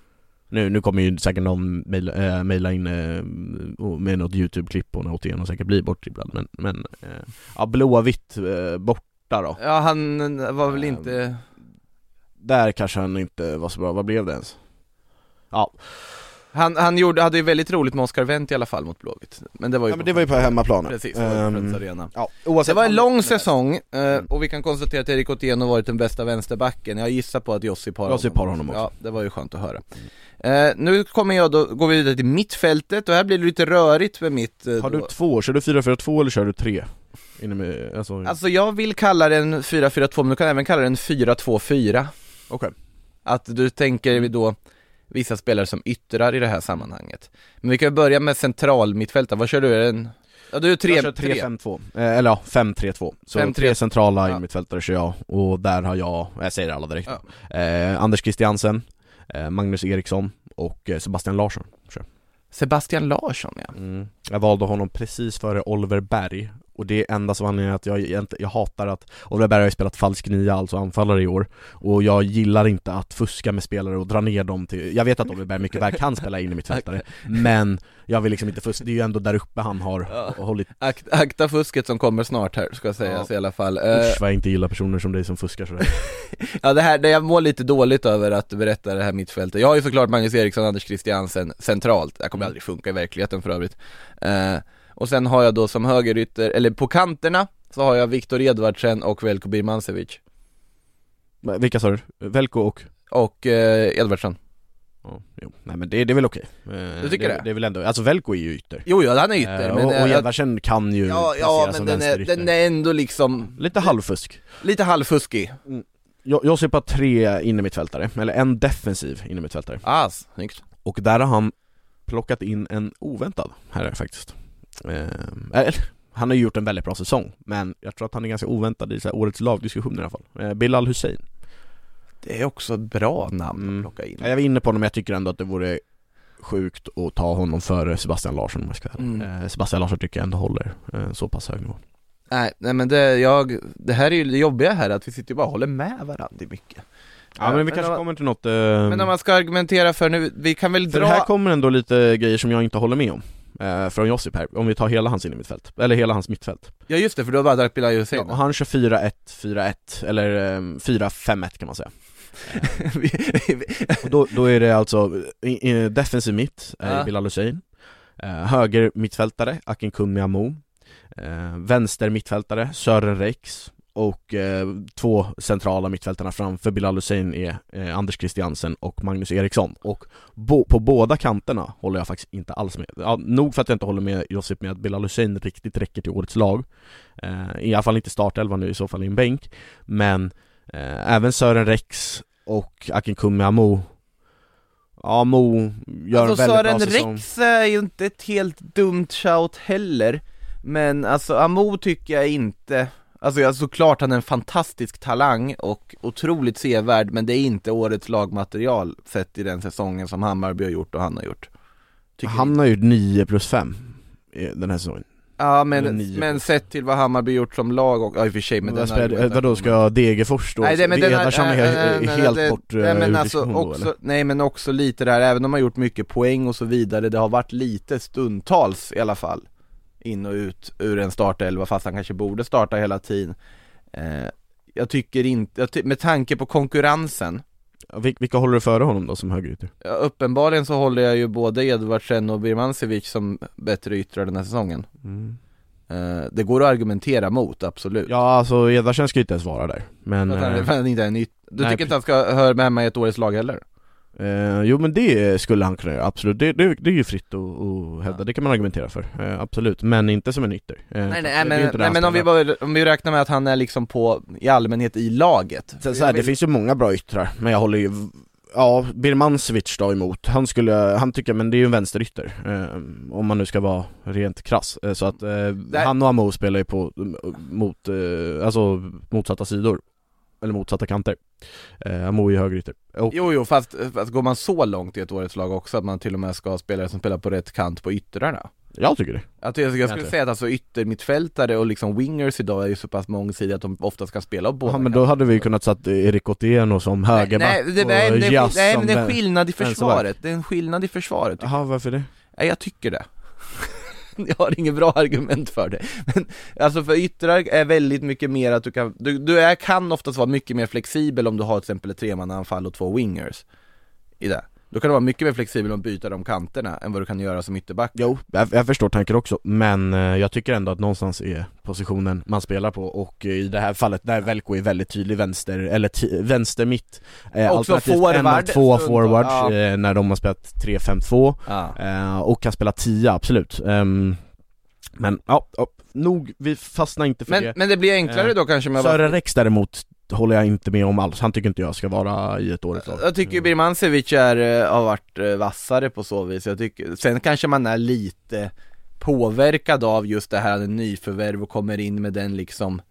Speaker 2: Nu, nu kommer ju säkert någon mejla, äh, mejla in äh, med något youtube-klipp och något igen och säkert blir bortdribblad men, men äh, ja blåvitt äh, borta då?
Speaker 1: Ja han var väl
Speaker 2: Ehm,
Speaker 1: inte
Speaker 2: Där kanske han inte var så bra, vad blev det ens? Ja,
Speaker 1: Han, han gjorde, hade ju väldigt roligt med Oscar Wendt i alla fall mot Blåvitt. Men det var ju
Speaker 2: ja men det var ju på hemmaplan
Speaker 1: Precis, Friends Arena.
Speaker 2: Ja, oavsett
Speaker 1: Det var en lång säsong, eh,
Speaker 2: Mm.
Speaker 1: och vi kan konstatera att Erik Otieno varit den bästa vänsterbacken. Jag gissar på att Josip har
Speaker 2: Josip har honom också.
Speaker 1: Ja, det var ju skönt att höra eh, Nu kommer jag då, går vi vidare till mittfältet och här blir det lite rörigt med mitt eh,
Speaker 2: Har du
Speaker 1: då.
Speaker 2: två? Kör du 4-4-2 eller kör du 3? Inne med, alltså,
Speaker 1: Alltså jag vill kalla den 4-4-2 men du kan även kalla den 4-2-4
Speaker 2: okej
Speaker 1: Att du tänker vi då vissa spelare som yttrar i det här sammanhanget Men vi kan börja med central mittfältare, vad kör du? Är det en... Ja du är tre,
Speaker 2: Jag kör
Speaker 1: tre.
Speaker 2: 3-5-2, eh, eller ja, 5-3-2 Så
Speaker 1: 5-3.
Speaker 2: tre centrala
Speaker 1: Ja.
Speaker 2: innermittfältare kör jag, och där har jag, jag säger alla direkt
Speaker 1: Ja.
Speaker 2: eh, Anders Christiansen, Magnus Eriksson och eh, Sebastian Larsson.
Speaker 1: Sebastian Larsson ja
Speaker 2: mm. Jag valde honom precis före Oliver Berg Och det är enda som anledningen att jag, jag, jag hatar att Oliver Berg har ju spelat falsk nia, alltså anfallare i år Och jag gillar inte att fuska med spelare och dra ner dem till Jag vet att Oliver Berg mycket väl kan spela in i mittfältare <laughs> Men jag vill liksom inte fuska, det är ju ändå där uppe han har
Speaker 1: Ja.
Speaker 2: hållit
Speaker 1: Akt, akta fusket som kommer snart här, ska sägas
Speaker 2: Ja.
Speaker 1: i alla fall. Eh,
Speaker 2: Usch vad jag inte gillar personer som dig som fuskar sådär <laughs>
Speaker 1: ja det här, det jag mår lite dåligt över att berätta det här mittfältet. Jag har ju såklart Magnus Eriksson Anders Christiansen centralt, det här kommer
Speaker 2: Mm.
Speaker 1: aldrig funka i verkligheten för övrigt. Eh, och sen har jag då som högerytter, eller på kanterna, så har jag Viktor Edvardsen och Velko Birmancevic.
Speaker 2: Vilka sa du? Velko och?
Speaker 1: Och eh, Edvardsen.
Speaker 2: Ja, jo. Nej men det, det är väl okej Eh,
Speaker 1: Du tycker
Speaker 2: det?
Speaker 1: det?
Speaker 2: Det är väl ändå, alltså Velko är ju ytter
Speaker 1: Jo, ja, han är ytter,
Speaker 2: Eh,
Speaker 1: men...
Speaker 2: Och, och
Speaker 1: eh,
Speaker 2: Edvardsen kan ju
Speaker 1: ja, ja, men
Speaker 2: som
Speaker 1: den är, den är ändå liksom
Speaker 2: Lite halvfusk
Speaker 1: lite halvfuskig.
Speaker 2: jag, jag ser på tre innermittfältare, eller en defensiv innermittfältare
Speaker 1: Ah, snyggt.
Speaker 2: Och där har han plockat in en oväntad herre faktiskt eh, <laughs> Han har ju gjort en väldigt bra säsong, men jag tror att han är ganska oväntad i så här, årets lagdiskussioner i alla fall eh, Bilal Hussein
Speaker 1: Det är också ett bra namn
Speaker 2: Mm.
Speaker 1: att plocka in.
Speaker 2: Ja, Jag var inne på honom, men jag tycker ändå att det vore sjukt att ta honom före Sebastian Larsson om jag ska.
Speaker 1: Mm.
Speaker 2: eh, Sebastian Larsson tycker jag ändå håller eh, så pass hög nivå
Speaker 1: Nej, nej men det, jag, det här är ju det jobbiga här, att vi sitter ju bara och håller med varandra i mycket.
Speaker 2: Ja men vi
Speaker 1: men
Speaker 2: kanske
Speaker 1: om-
Speaker 2: kommer till något eh,
Speaker 1: Men om man ska argumentera för nu, vi kan väl
Speaker 2: För
Speaker 1: dra...
Speaker 2: det här kommer ändå lite grejer som jag inte håller med om eh, Från Josip här, om vi tar hela hans innermittfält, eller hela hans mittfält
Speaker 1: Ja just det, för du har bara Bilal Hussein
Speaker 2: ja, Han kör 4-1, 4-1, eller eh, 4-5-1 kan man säga. <laughs> Och då, då är det alltså i, i, defensiv mitt,
Speaker 1: Ja.
Speaker 2: Bilal Hussein. Eh, Höger mittfältare, Akin Kunmi Amo eh, Vänster mittfältare, Sören Rex Och eh, två centrala mittfältarna framför Bilal Hussein är eh, Anders Christiansen och Magnus Eriksson. Och bo, på båda kanterna håller jag faktiskt inte alls med. Ja, Nog för att jag inte håller med Josip med att Bilal Hussein riktigt räcker till årets lag. Eh, I alla fall inte startelva nu, i så fall i en bänk. Men eh, även Sören Rex och Akin Kunmi Amo Ja, Mo gör
Speaker 1: alltså
Speaker 2: en väldigt bra
Speaker 1: Sören
Speaker 2: säsong.
Speaker 1: Rex är ju inte ett helt dumt shout heller. Men alltså Amo tycker jag inte Alltså såklart han är en fantastisk talang och otroligt sevärd men det är inte årets lagmaterial sett i den säsongen som Hammarby har gjort och han har gjort. Tycker
Speaker 2: Han har gjort 9 plus 5 i den här säsongen.
Speaker 1: Ja men, men sett till vad Hammarby gjort som lag och, ja i och för sig med
Speaker 2: Vad
Speaker 1: den
Speaker 2: spel, Vadå, ska Degerfors då?
Speaker 1: Nej det, men den,
Speaker 2: är
Speaker 1: nej,
Speaker 2: he-
Speaker 1: nej, nej,
Speaker 2: helt
Speaker 1: det-
Speaker 2: bort
Speaker 1: nej,
Speaker 2: eh,
Speaker 1: men
Speaker 2: ur
Speaker 1: alltså
Speaker 2: då,
Speaker 1: också,
Speaker 2: eller?
Speaker 1: Nej men också lite där, även om man har gjort mycket poäng och så vidare, det har varit lite stundtals i alla fall In och ut ur en startelva fast han kanske borde starta hela tiden eh, Jag tycker inte, med tanke på konkurrensen
Speaker 2: vil- Vilka håller du före honom då som högerytter?
Speaker 1: ja, Uppenbarligen så håller jag ju både Edvardsen och Birmancevic som bättre yttrar den här säsongen
Speaker 2: Mm.
Speaker 1: eh, Det går att argumentera mot, absolut
Speaker 2: Ja alltså Edvardsen ska ju inte ens vara där Men
Speaker 1: att han,
Speaker 2: eh,
Speaker 1: han inte är en yt- Du
Speaker 2: nej,
Speaker 1: tycker inte han ska höra hemma i ett årets lag heller?
Speaker 2: Eh, Jo men det skulle han kunna göra, absolut. Det, det, det är ju fritt att, att hävda,
Speaker 1: Ja.
Speaker 2: det kan man argumentera för, eh, absolut. Men inte som en ytter. Eh,
Speaker 1: Nej nej men, nej, men om vi bara, om vi räknar med att han är liksom på, i allmänhet i laget.
Speaker 2: Så, så här, det finns ju många bra yttrar, men jag håller ju Ja, Birmancevic då emot, han skulle, han tycker, men det är ju en vänsterytter eh, Om man nu ska vara rent krass, eh, så att eh, han och Amo spelar ju på, mot, alltså motsatta sidor Eller motsatta kanter. Eh, Amo är högerytter och,
Speaker 1: Jo jo fast, fast går man så långt i ett årets lag också att man till och med ska ha spelare som spelar på rätt kant på yttrarna?
Speaker 2: Jag tycker det.
Speaker 1: Att jag, jag skulle
Speaker 2: tror.
Speaker 1: säga att alltså yttermittfältare och liksom wingers idag är ju så pass mångsidiga att de ofta ska spela på båda
Speaker 2: Ja men då hade vi kunnat satt Erik Otieno som högerback
Speaker 1: Nej, nej, det,
Speaker 2: och
Speaker 1: nej, nej
Speaker 2: som
Speaker 1: men det är en skillnad i försvaret, det är en skillnad i försvaret
Speaker 2: Jaha, varför det?
Speaker 1: Nej jag tycker det <laughs> Jag har inget bra argument för det. <laughs> Men alltså för yttrar är väldigt mycket mer att du kan, du, du är, kan oftast vara mycket mer flexibel om du har till exempel ett tremannaanfall och två wingers I det. Då kan du vara mycket mer flexibel om byta de kanterna än vad du kan göra som ytterback.
Speaker 2: Jo, jag, jag förstår tanken också, men eh, jag tycker ändå att någonstans är positionen man spelar på och eh, i det här fallet där Velko är väldigt tydlig vänster, eller vänster mitt eh,
Speaker 1: Också
Speaker 2: Alternativt en av
Speaker 1: forward
Speaker 2: två forwards
Speaker 1: ja.
Speaker 2: eh, när de har spelat 3-5-2
Speaker 1: Ja.
Speaker 2: eh, och kan spela 10 absolut. Ehm, Men ja, ja, nog, vi fastnar inte för
Speaker 1: Men,
Speaker 2: det.
Speaker 1: men det blir enklare
Speaker 2: Eh,
Speaker 1: då kanske med
Speaker 2: Sören Rex däremot håller jag inte med om alls, han tycker inte jag ska vara i ett årets lag.
Speaker 1: Jag tycker ju Birmancevic är, eh, har varit eh, vassare på så vis, jag tycker, sen kanske man är lite påverkad av just det här, nyförvärv och kommer in med den liksom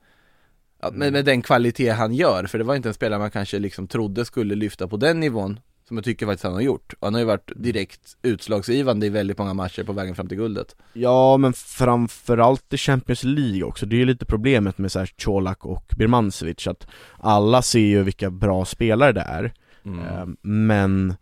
Speaker 1: med, med den kvalitet han gör, för det var inte en spelare man kanske liksom trodde skulle lyfta på den nivån som jag tycker faktiskt han har gjort. Och han har ju varit direkt utslagsgivande i väldigt många matcher på vägen fram till guldet.
Speaker 2: Ja men framförallt i Champions League också, det är ju lite problemet med så här Colak och Birmancevic att alla ser ju vilka bra spelare det är, eh, men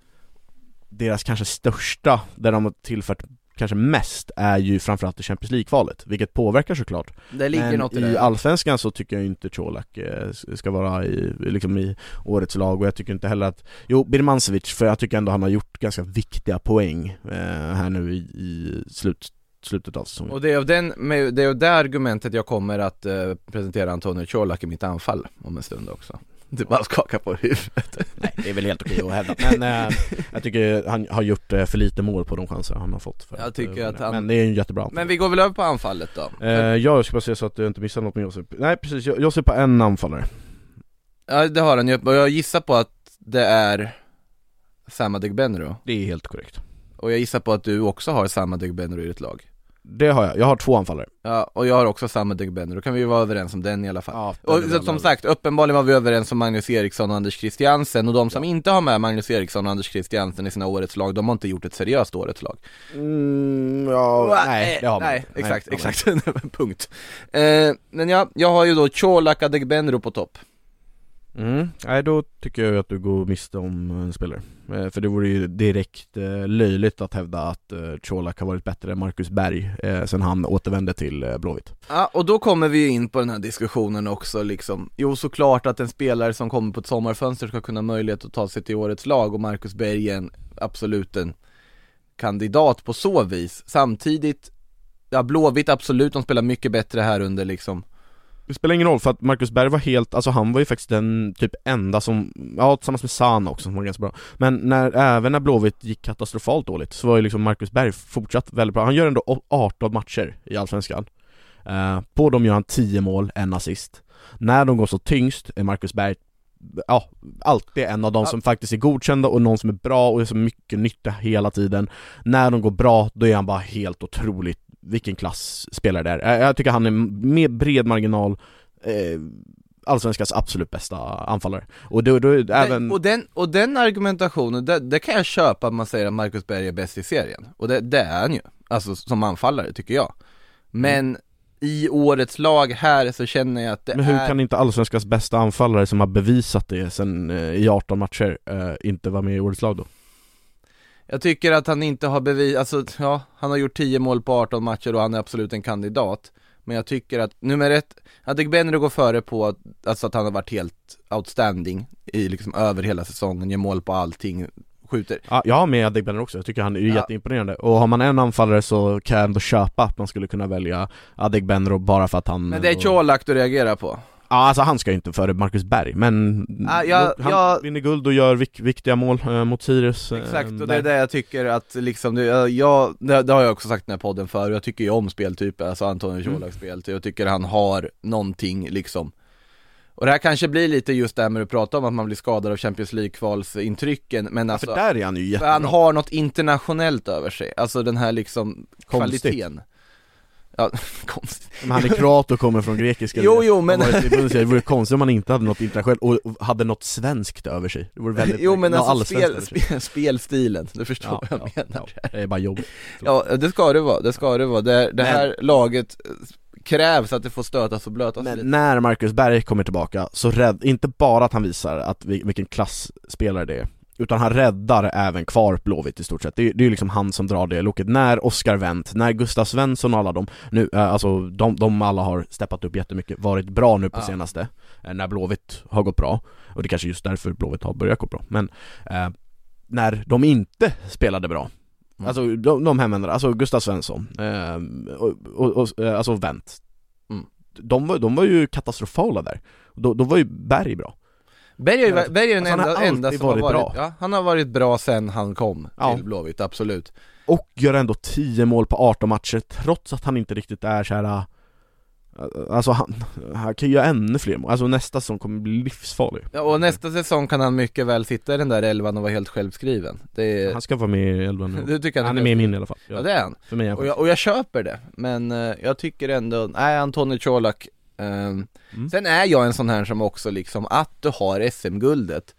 Speaker 2: deras kanske största, där de har tillfört kanske mest, är ju framförallt i Champions League-kvalet, vilket påverkar såklart
Speaker 1: Det ligger
Speaker 2: Men
Speaker 1: något i
Speaker 2: i
Speaker 1: det.
Speaker 2: Allsvenskan så tycker jag inte Colak eh, ska vara i, liksom i årets lag och jag tycker inte heller att Jo, Birmancevic, för jag tycker ändå han har gjort ganska viktiga poäng eh, här nu i, i slut, slutet av säsongen
Speaker 1: Och det är av den, det är av det argumentet jag kommer att eh, presentera Antonio Colak i mitt anfall om en stund också. Du bara skakar på huvudet.
Speaker 2: Nej, det är väl helt okej att hävda. Men eh, jag tycker han har gjort eh, för lite mål på de chanser han har fått för
Speaker 1: Jag tycker
Speaker 2: eh,
Speaker 1: att han-
Speaker 2: Men det är ju en jättebra anfall.
Speaker 1: Men vi går väl över på anfallet då?
Speaker 2: eh, Jag ska bara se så att du inte missar något med Josip. Nej precis, ser på en anfallare.
Speaker 1: Ja det har han. Ju, och jag gissar på att det är Sam Adegbenro
Speaker 2: Det är helt korrekt.
Speaker 1: Och jag gissar på att du också har Sam Adegbenro i ditt lag
Speaker 2: Det har jag, jag har två anfallare.
Speaker 1: Ja, och jag har också Sam Adegbenro, då kan vi ju vara överens om den i alla fall.
Speaker 2: Ja,
Speaker 1: Och så, som sagt, uppenbarligen var vi överens om Magnus Eriksson och Anders Christiansen. Och de som inte har med Magnus Eriksson och Anders Christiansen i sina årets lag, de har inte gjort ett seriöst årets lag.
Speaker 2: Mm, ja, nej det har man
Speaker 1: Nej, exakt,
Speaker 2: man
Speaker 1: exakt, <laughs> punkt. Eh, Men ja, jag har ju då Colak Adegbenro på topp
Speaker 2: Mm. Nej då tycker jag att du går miste om en spelare. Eh, För det vore ju direkt eh, löjligt att hävda att eh, Colak har varit bättre än Marcus Berg eh, sen han återvände till eh, Blåvitt.
Speaker 1: Ja, och då kommer vi ju in på den här diskussionen också liksom. Jo såklart att en spelare som kommer på ett sommarfönster ska kunna ha möjlighet att ta sig till årets lag och Marcus Berg är en, absolut en kandidat på så vis. Samtidigt, ja Blåvitt absolut, de spelar mycket bättre här under liksom
Speaker 2: Det spelar ingen roll för att Marcus Berg var helt, alltså han var ju faktiskt den typ enda som, ja tillsammans med Sana också som var ganska bra. Men när, även när Blåvitt gick katastrofalt dåligt så var ju liksom Marcus Berg fortsatt väldigt bra. Han gör ändå å- 18 matcher i Allsvenskan. Eh, På dem gör han 10 mål, en assist. När de går så tyngst är Marcus Berg Ja, alltid en av de som faktiskt är godkända och någon som är bra och är så mycket nytta hela tiden. När de går bra, då är han bara helt otroligt vilken klass spelare det är. Jag- tycker han är med bred marginal eh, Allsvenskans absolut bästa anfallare. Och då, då
Speaker 1: den,
Speaker 2: även...
Speaker 1: och, den, och den argumentationen, det, det kan jag köpa att man säger att Marcus Berg är bäst i serien Och det, det är han ju, alltså som anfallare tycker jag Men i årets lag här så känner jag att det
Speaker 2: men hur
Speaker 1: är
Speaker 2: kan inte Allsvenskans bästa anfallare som har bevisat det sen eh, i 18 matcher eh, inte vara med i årets lag då?
Speaker 1: Jag tycker att han inte har bevis, alltså ja, han har gjort 10 mål på 18 matcher och han är absolut en kandidat. Men jag tycker att, nummer ett, Adegbenro går före på att, alltså att han har varit helt outstanding i liksom över hela säsongen, gör mål på allting, skjuter.
Speaker 2: Ja, jag har med Adegbenro också, jag tycker han är
Speaker 1: Ja.
Speaker 2: jätteimponerande. Och har man en anfallare så kan jag ändå köpa att man skulle kunna välja Adegbenro bara för att han
Speaker 1: Men det är Colak du reagerar på
Speaker 2: Ja alltså han ska ju inte före Marcus Berg, men
Speaker 1: Ja, jag-
Speaker 2: han
Speaker 1: jag-
Speaker 2: vinner guld och gör vik- viktiga mål eh, mot Sirius eh,
Speaker 1: Exakt, och det
Speaker 2: där.
Speaker 1: är det jag tycker att liksom, det, jag- jag, det, det har jag också sagt i den här podden förr, jag tycker ju om speltyper, alltså Antonio
Speaker 2: Mm.
Speaker 1: Colaks speltyp, jag tycker han har någonting liksom Och det här kanske blir lite just det här med att prata om att man blir skadad av Champions League-kvalsintrycken, men
Speaker 2: Ja,
Speaker 1: alltså
Speaker 2: för där är han ju jättebra
Speaker 1: han har något internationellt över sig, alltså den här liksom
Speaker 2: Konstigt.
Speaker 1: kvaliteten Ja, <laughs> konstigt
Speaker 2: Men han är kroat och kommer från grekiska
Speaker 1: Jo, jo, men-.
Speaker 2: Det vore konstigt om han inte hade något internationellt och hade något svenskt över sig Det vore <laughs> väldigt
Speaker 1: Jo men alltså spel, spel, spelstilen, du förstår
Speaker 2: ja,
Speaker 1: vad jag
Speaker 2: ja,
Speaker 1: menar
Speaker 2: ja, det är bara jobbigt
Speaker 1: Ja, det ska det vara, det ska det vara. Det, det
Speaker 2: Men-
Speaker 1: här laget eh, krävs att det får stötas och blötas lite.
Speaker 2: Men när Marcus Berg kommer tillbaka så rädd, inte bara att han visar att vi, vilken klassspelare det är utan han räddar även kvar Blåvitt i stort sett. Det, är- det är ju liksom han som drar det loket. När Oskar Wendt, när Gustav Svensson och alla de, nu, eh, alltså de, de alla har steppat upp jättemycket, varit bra nu på
Speaker 1: Ja.
Speaker 2: senaste, eh, när Blåvitt har gått bra. Och det kanske är just därför Blåvitt har börjat gå bra. Men eh, när de inte spelade bra,
Speaker 1: Mm.
Speaker 2: alltså de, de hemvändarna, alltså Gustav Svensson, eh, och, och, och, eh, alltså Wendt,
Speaker 1: Mm.
Speaker 2: de, var, de var ju katastrofala där. Då, då var ju Berg bra.
Speaker 1: Berg är, ju-
Speaker 2: Alltså,
Speaker 1: Berg är den
Speaker 2: han har
Speaker 1: enda, enda som har
Speaker 2: varit
Speaker 1: varit
Speaker 2: bra.
Speaker 1: Ja, han har varit bra sen han kom
Speaker 2: Ja.
Speaker 1: till Blåvitt, absolut.
Speaker 2: Och gör ändå 10 mål på 18 matcher trots att han inte riktigt är så här. äh, Alltså han, han kan ju göra ännu fler mål, alltså nästa säsong kommer bli livsfarlig
Speaker 1: Ja, och nästa säsong kan han mycket väl sitta i den där elvan och vara helt självskriven. Är,
Speaker 2: Han ska vara med i elvan nu <laughs>
Speaker 1: du tycker
Speaker 2: Han är med i min i alla fall,
Speaker 1: Ja det är han.
Speaker 2: för mig är han
Speaker 1: Och jag, och jag köper det, men eh, jag tycker ändå, nej Antoni Colak
Speaker 2: Mm.
Speaker 1: Sen är jag en sån här som också liksom, att du har SM-guldet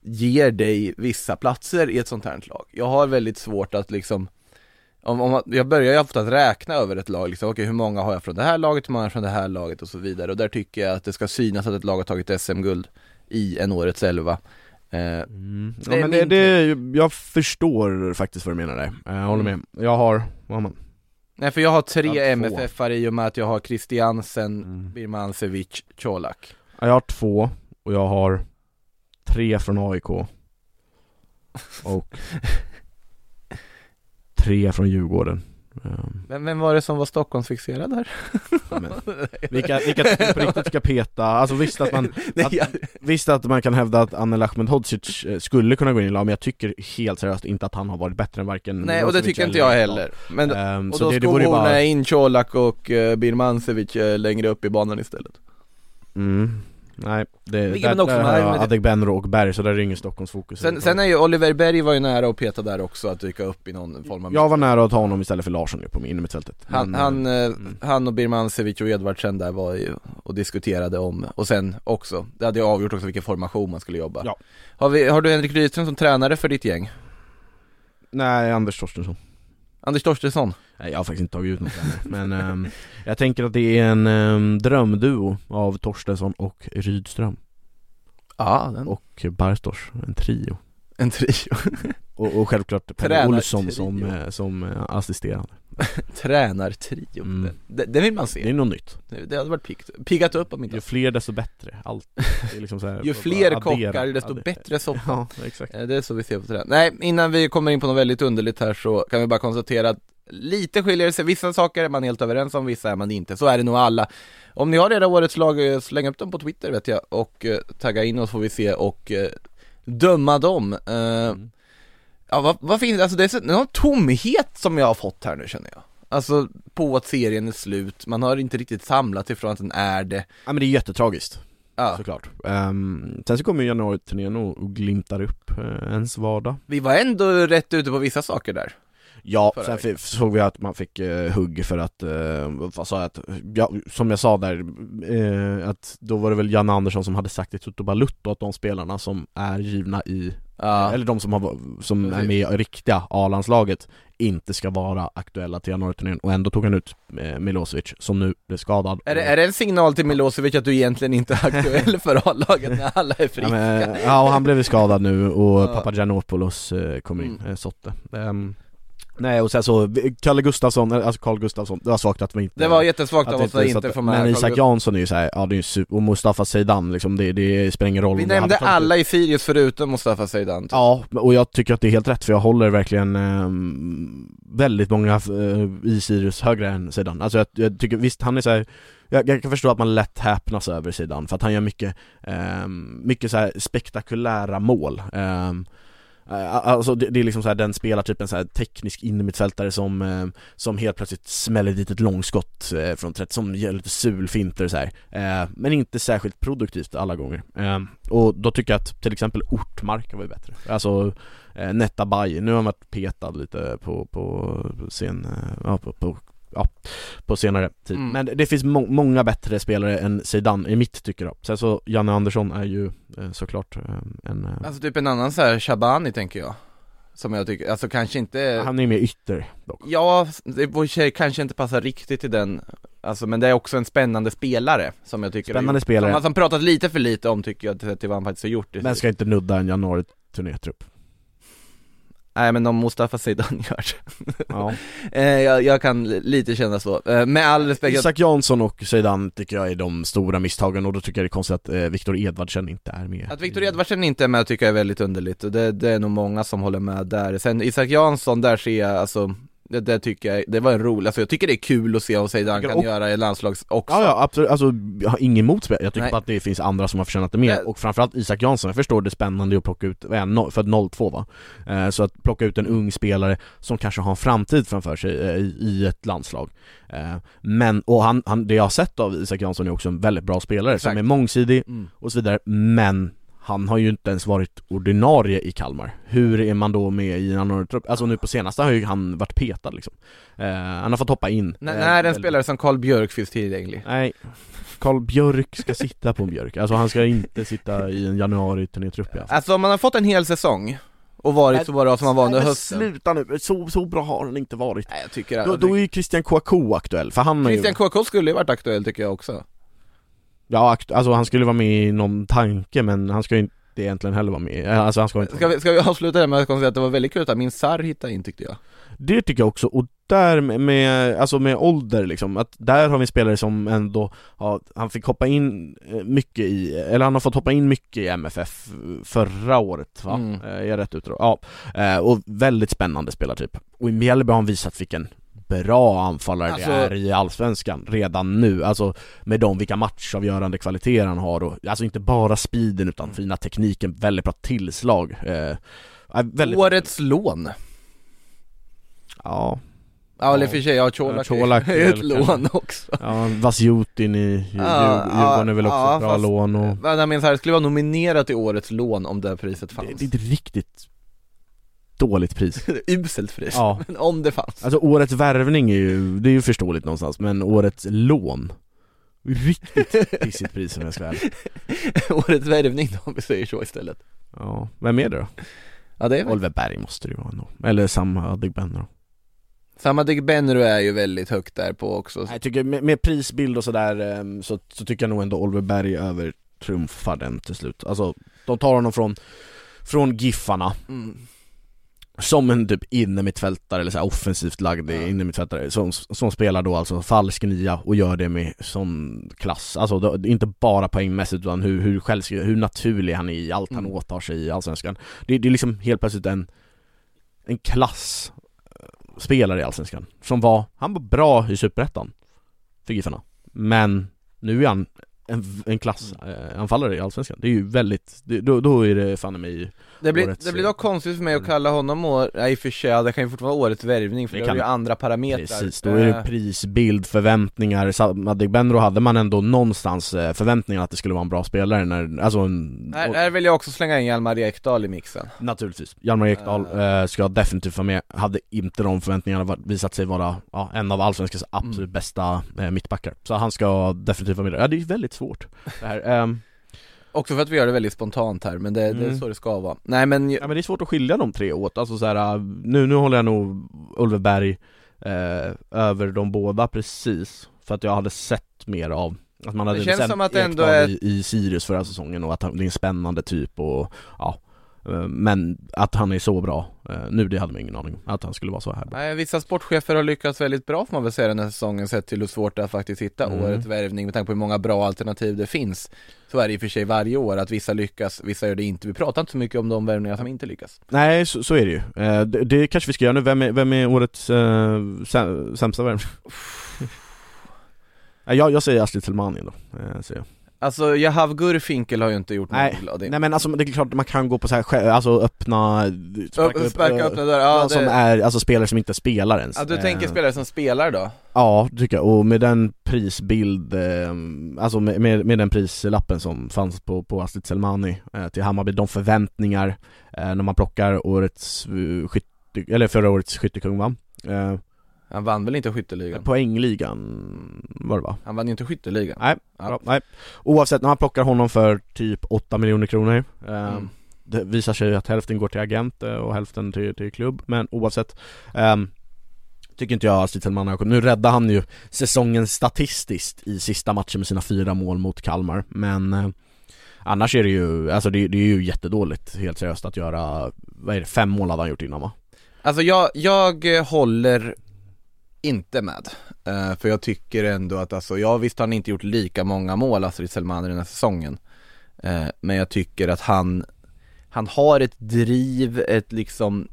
Speaker 1: ger dig vissa platser i ett sånt här lag. Jag har väldigt svårt att liksom om, om, jag börjar ju ofta att räkna över ett lag, liksom, okej hur många har jag från det här laget, hur många från det här laget och så vidare. Och där tycker jag att det ska synas att ett lag har tagit SM-guld i en årets elva. Eh,
Speaker 2: Mm. Ja, men det, det, jag förstår faktiskt vad du menar där, jag håller med Jag har, vad har man?
Speaker 1: Nej för jag har tre
Speaker 2: Jag.
Speaker 1: MFF-are i och med att jag har Christiansen,
Speaker 2: Mm.
Speaker 1: Birmancevic, Colak.
Speaker 2: Ja, Jag har två, och jag har tre från AIK <laughs> Och tre från Djurgården Ehm,
Speaker 1: Vem, var det som var Stockholmsfixerad där?
Speaker 2: men, <laughs> vilka, vilka på riktigt ska peta, alltså visst att man <laughs> Att- Visst att man kan hävda att Anel Ahmedhodzic eh, skulle kunna gå in i lag, men jag tycker helt seriöst inte att han har varit bättre än varken
Speaker 1: nej och det tycker inte jag heller. Men,
Speaker 2: Ehm,
Speaker 1: och
Speaker 2: så
Speaker 1: då
Speaker 2: det, det vore bara...
Speaker 1: in Colak och uh, Birmancevic eh, längre upp i banan istället.
Speaker 2: Mm. Nej, det,
Speaker 1: Vilket
Speaker 2: där,
Speaker 1: man också-
Speaker 2: där har jag Adegbenro och Berg, så där är ingen Stockholmsfokus
Speaker 1: Sen, sen är ju Oliver Berg var ju nära att peta där också, att dyka upp i någon form av
Speaker 2: Jag var nära att ta honom istället för Larsson nu på innermittfältet
Speaker 1: Han, han,
Speaker 2: eh,
Speaker 1: eh,
Speaker 2: mm.
Speaker 1: han och Birmancevic och Edvardsen där var ju och diskuterade om, och sen också, det hade ju avgjort också vilken formation man skulle jobba
Speaker 2: Ja.
Speaker 1: har, vi, har du Henrik Rydström som tränare för ditt gäng?
Speaker 2: Nej, Anders Torstensson
Speaker 1: Anders Torstensson?
Speaker 2: Nej, jag har faktiskt inte tagit ut något ännu, men ehm, jag tänker att det är en um, drömduo av Torstensson och Rydström
Speaker 1: Ja, den.
Speaker 2: och Bartosz, en trio
Speaker 1: en trio,
Speaker 2: Och, och självklart Pelle
Speaker 1: Tränartrio.
Speaker 2: Olsson som, eh, som eh, assisterande <laughs>
Speaker 1: tränartrio,
Speaker 2: Mm.
Speaker 1: det, det vill man
Speaker 2: Det är
Speaker 1: se,
Speaker 2: något nytt
Speaker 1: det, det hade varit piggt, piggat upp om inte
Speaker 2: Ju fler desto bättre, allt <laughs> liksom så här,
Speaker 1: Ju fler kockar desto
Speaker 2: addera.
Speaker 1: bättre soppa <laughs>
Speaker 2: Ja, exakt
Speaker 1: Eh, Det är så vi ser på det. Nej, innan vi kommer in på något väldigt underligt här så kan vi bara konstatera att lite skiljer det sig, vissa saker är man helt överens om, vissa är man inte, så är det nog alla. Om ni har era årets lag, eh, släng upp dem på Twitter vet jag och eh, tagga in oss får vi se och eh, döma dem. Eh,
Speaker 2: Mm.
Speaker 1: Ja, vad, vad finns alltså det är någon tomhet som jag har fått här nu känner jag. Alltså på att serien är slut, man har inte riktigt samlat ifrån att den är det.
Speaker 2: Ja men det är jättetragiskt,
Speaker 1: Ja,
Speaker 2: såklart um, Sen så kommer ju januari-turnén och, och glimtar upp uh, ens vardag
Speaker 1: vi var ändå rätt ute på vissa saker där.
Speaker 2: Ja,
Speaker 1: Förra
Speaker 2: sen
Speaker 1: veckan.
Speaker 2: f- såg vi att man fick eh, hugg för att, eh, vad sa jag, att, ja, som jag sa där, eh, att då var det väl Janne Andersson som hade sagt i Toto Balutto att de spelarna som är givna i,
Speaker 1: Ja.
Speaker 2: eller de som, har, som är med i riktiga A-landslaget inte ska vara aktuella till januari-turnén och ändå tog han ut eh, Milosevic som nu blev skadad
Speaker 1: Är det, är det en signal till Milosevic att du egentligen inte är aktuell för A-laget när alla är
Speaker 2: Ja,
Speaker 1: friska?
Speaker 2: men, ja och han blev skadad nu och
Speaker 1: Ja.
Speaker 2: Papagiannopoulos eh, kommer in,
Speaker 1: Mm.
Speaker 2: eh, Sotte Ehm, Nej och sen så, Kalle Gustafsson, alltså Carl Gustafsson, det var svagt att vi inte
Speaker 1: Det var jättesvagt
Speaker 2: att
Speaker 1: oss att
Speaker 2: så
Speaker 1: inte få med
Speaker 2: Men Isak Jansson är ju såhär, ja det är ju super, och Mustafa Zeidan liksom, det, det spelar ingen roll
Speaker 1: Vi nämnde alla i Sirius förutom Mustafa Zeidan typ.
Speaker 2: Ja, och jag tycker att det är helt rätt för jag håller verkligen ehm, väldigt många eh, i Sirius högre än Zeidan. Alltså jag, jag tycker, visst han är såhär jag, jag kan förstå att man lätt häpnas över Zeidan för att han gör mycket, ehm, mycket så här spektakulära mål. Eh, Eh, alltså det, det är liksom så här den spelartypen, så här teknisk innermittfältare som, eh, som helt plötsligt smäller dit ett långskott eh, från 30, som gör lite sulfinter så här. Men inte särskilt produktivt alla gånger. Och då tycker jag att till exempel Ortmark var ju bättre. Alltså Netta Bay, nu har han varit petad lite på, på sen, ja, på, på Ja, på senare tid.
Speaker 1: Mm.
Speaker 2: Men det finns må- många bättre spelare än Zeidan i mitt tycke då. Sen så, Janne Andersson är ju eh, såklart eh, en... Eh,
Speaker 1: Alltså typ en annan så här Shabani tänker jag Som jag tycker, alltså kanske inte
Speaker 2: han är mer ytter dock.
Speaker 1: Ja, det vår tjej kanske inte passar riktigt till den Alltså men det är också en spännande spelare som jag tycker
Speaker 2: Spännande spelare.
Speaker 1: Som man som pratat lite för lite om tycker jag till- vad han faktiskt har gjort
Speaker 2: Men ska inte nudda en januari-turnétrupp.
Speaker 1: Nej men om Mustafa Zeidan gör det
Speaker 2: Ja. <laughs>
Speaker 1: eh, jag, jag kan lite känna så, eh, med all respekt
Speaker 2: Isak Jansson och Zeidan tycker jag är de stora misstagen och då tycker jag det är konstigt att eh, Viktor Edvardsen inte är med.
Speaker 1: Att Viktor Edvardsen inte är med tycker jag är väldigt underligt och det, det är nog många som håller med där Sen Isak Jansson, där ser jag alltså det, det tycker jag, det var en rolig, alltså jag tycker det är kul att se om Zeidan kan
Speaker 2: och-
Speaker 1: göra i landslags också
Speaker 2: Ja, ja absolut, alltså jag har ingen emot spel. jag tycker bara att det finns andra som har förtjänat det mer
Speaker 1: Nej.
Speaker 2: och framförallt Isak Jansson, jag förstår det spännande att plocka ut, vad är han, no- för 02 va? Eh, så att plocka ut en ung spelare som kanske har en framtid framför sig eh, i, i ett landslag eh, Men, och han, han, det jag har sett av Isak Jansson är också en väldigt bra spelare
Speaker 1: Exakt.
Speaker 2: som är mångsidig
Speaker 1: mm.
Speaker 2: och så vidare, men han har ju inte ens varit ordinarie i Kalmar. Hur är man då med i en annan trupp? Alltså nu på senaste har ju han varit petad liksom. Eh, Han har fått hoppa in.
Speaker 1: N-
Speaker 2: Eh,
Speaker 1: När är en spelare som Karl Björk finns tillgänglig?
Speaker 2: Nej, Karl Björk ska sitta på en björk, alltså han ska inte sitta i en januari-turnétrupp i alla fall.
Speaker 1: Alltså om man har fått en hel säsong och varit så bra som han var under hösten.
Speaker 2: Sluta nu, så, så bra har han inte varit.
Speaker 1: Nej jag tycker
Speaker 2: Då, då är ju Christian Kouakou aktuell, för han har ju
Speaker 1: Christian KK skulle ju varit aktuell tycker jag också
Speaker 2: Ja, alltså han skulle vara med i någon tanke men han ska ju inte egentligen heller vara med, alltså han ska inte
Speaker 1: Ska vi, ska vi avsluta det med att konstatera att det var väldigt kul att min Sarr hittade in tyckte jag
Speaker 2: Det tycker jag också, och där med, alltså med ålder liksom, att där har vi en spelare som ändå har, han fick hoppa in eh, mycket i, eller han har fått hoppa in mycket i MFF förra året va?
Speaker 1: Mm.
Speaker 2: Eh, Är jag rätt ute då? Ja, Eh, och väldigt spännande spelartyp. Och i Mjällby har han visat vilken bra anfallare
Speaker 1: Alltså-
Speaker 2: det är i Allsvenskan redan nu, alltså med de vilka matchavgörande kvaliteter han har och, alltså inte bara speeden utan
Speaker 1: Mm.
Speaker 2: fina tekniken, väldigt bra tillslag eh, väldigt,
Speaker 1: Årets lån.
Speaker 2: Ja,
Speaker 1: Ja eller i för sig, ja Colak
Speaker 2: Colak
Speaker 1: är <laughs> ett lån också.
Speaker 2: Ja Vasjutin i
Speaker 1: Ja,
Speaker 2: Djurgården är väl också
Speaker 1: ja,
Speaker 2: ett bra
Speaker 1: fast-
Speaker 2: lån och
Speaker 1: Men jag menar så här, det skulle vara nominerat till årets lån om det här priset fanns.
Speaker 2: det är ett riktigt dåligt pris. <laughs>
Speaker 1: Uselt pris,
Speaker 2: Ja. <laughs>
Speaker 1: men om det fanns.
Speaker 2: Alltså årets värvning är ju, det är ju förståeligt någonstans, men årets lån. Riktigt pissigt pris om jag ska vara. <laughs>
Speaker 1: Årets värvning då, om vi säger så istället.
Speaker 2: Ja, vem är det då?
Speaker 1: Ja det är
Speaker 2: Oliver Berg måste det ju vara ändå, eller Sam Adegbenro. Då
Speaker 1: Samma Dick Benro är ju väldigt högt där på också.
Speaker 2: Jag tycker med, med prisbild och sådär ehm, så, så tycker jag nog ändå Oliver Berg övertrumfar den till slut. Alltså, de tar honom från, från Giffarna.
Speaker 1: Mm.
Speaker 2: Som en typ innermittfältare eller så här offensivt lagd
Speaker 1: Ja.
Speaker 2: innermittfältare som, som spelar då alltså falsk nia och gör det med sån klass, alltså då, inte bara poängmässigt utan hur, hur, självskriven, hur naturlig han är i allt han
Speaker 1: Mm.
Speaker 2: åtar sig i Allsvenskan det, det är liksom helt plötsligt en, en klass eh, spelare i Allsvenskan som var, han var bra i Superettan för Giffarna men nu är han en, en klassanfallare i Allsvenskan, det är ju väldigt, det, då, då är det fan i mig
Speaker 1: Det blir,
Speaker 2: Årets-
Speaker 1: det blir dock konstigt för mig att kalla honom år, nej för sig, det kan ju fortfarande vara årets värvning för
Speaker 2: Det
Speaker 1: det,
Speaker 2: kan-
Speaker 1: är ju andra parametrar.
Speaker 2: Precis, då är det
Speaker 1: Eh,
Speaker 2: prisbild, förväntningar, Sa- Adegbenro hade man ändå någonstans eh, förväntningar att det skulle vara en bra spelare när, alltså en,
Speaker 1: här, här vill jag också slänga in Hjalmar Ekdal i mixen.
Speaker 2: Naturligtvis, Hjalmar Ekdal eh, ska definitivt vara med, hade inte de förväntningarna visat sig vara ja, en av Allsvenskans absolut
Speaker 1: Mm.
Speaker 2: bästa mittbackar. Så han ska definitivt vara med ja det är ju väldigt svårt. Det här. Ehm,
Speaker 1: Också för att vi gör det väldigt spontant här, men det, det är
Speaker 2: Mm.
Speaker 1: så det ska vara. Nej men,
Speaker 2: Ja men det är svårt att skilja de tre åt, alltså så här, nu, nu håller jag nog Ulve Berg eh, över de båda precis För att jag hade sett mer av att man hade
Speaker 1: Det känns som att ändå är-
Speaker 2: i, i Sirius förra säsongen och att han, det är en spännande typ och ja Men att han är så bra eh, nu, det hade man ingen aning om att han skulle vara så här bra.
Speaker 1: Nej, vissa sportchefer har lyckats väldigt bra får man väl säga den här säsongen sett till hur svårt det är att faktiskt hitta
Speaker 2: Mm.
Speaker 1: årets värvning med tanke på hur många bra alternativ det finns. Så är det i och för sig varje år att vissa lyckas, vissa gör det inte. Vi pratar inte så mycket om de värvningar som inte lyckas.
Speaker 2: Nej så, så är det ju, eh, det, det kanske vi ska göra nu, vem är, vem är årets eh, säm- sämsta värvning? Jag, jag säger Astrid Selmani då, eh, säger jag
Speaker 1: Alltså Jahav Gurfinkel har ju inte gjort
Speaker 2: Nej,
Speaker 1: mig glad
Speaker 2: Nej men alltså det är klart man kan gå på så här, alltså öppna, sparka upp,
Speaker 1: Sparka öppna dörrar, ja,
Speaker 2: som
Speaker 1: det,
Speaker 2: är, alltså spelare som inte spelar ens.
Speaker 1: Ja du tänker
Speaker 2: Eh,
Speaker 1: spelare som spelar då?
Speaker 2: Ja, tycker jag, och med den prisbild, eh, alltså med, med, med den prislappen som fanns på, på Astrid Selmani eh, till Hammarby, de förväntningar eh, när man plockar årets skytte, eller förra årets skyttekung va? Eh,
Speaker 1: Han vann väl inte skytteligan?
Speaker 2: poängligan var det va?
Speaker 1: Han vann ju inte skytteligan
Speaker 2: Nej,
Speaker 1: Ja.
Speaker 2: nej. Oavsett, när man plockar honom för typ 8 miljoner kronor eh,
Speaker 1: Mm.
Speaker 2: Det visar sig att hälften går till agent eh, och hälften till, till klubb, men oavsett ehm, Tycker inte jag Astrid Tellman har Nu räddade han ju säsongen statistiskt i sista matchen med sina fyra mål mot Kalmar, men eh, Annars är det ju, alltså det, det är ju jättedåligt helt seriöst att göra, vad är det, fem mål hade han gjort innan va?
Speaker 1: Alltså jag, jag eh, håller inte med. Eh, för jag tycker ändå att alltså, ja visst har han inte gjort lika många mål, Astrid Selmani den här säsongen. Eh, men jag tycker att han, han har ett driv, ett liksom,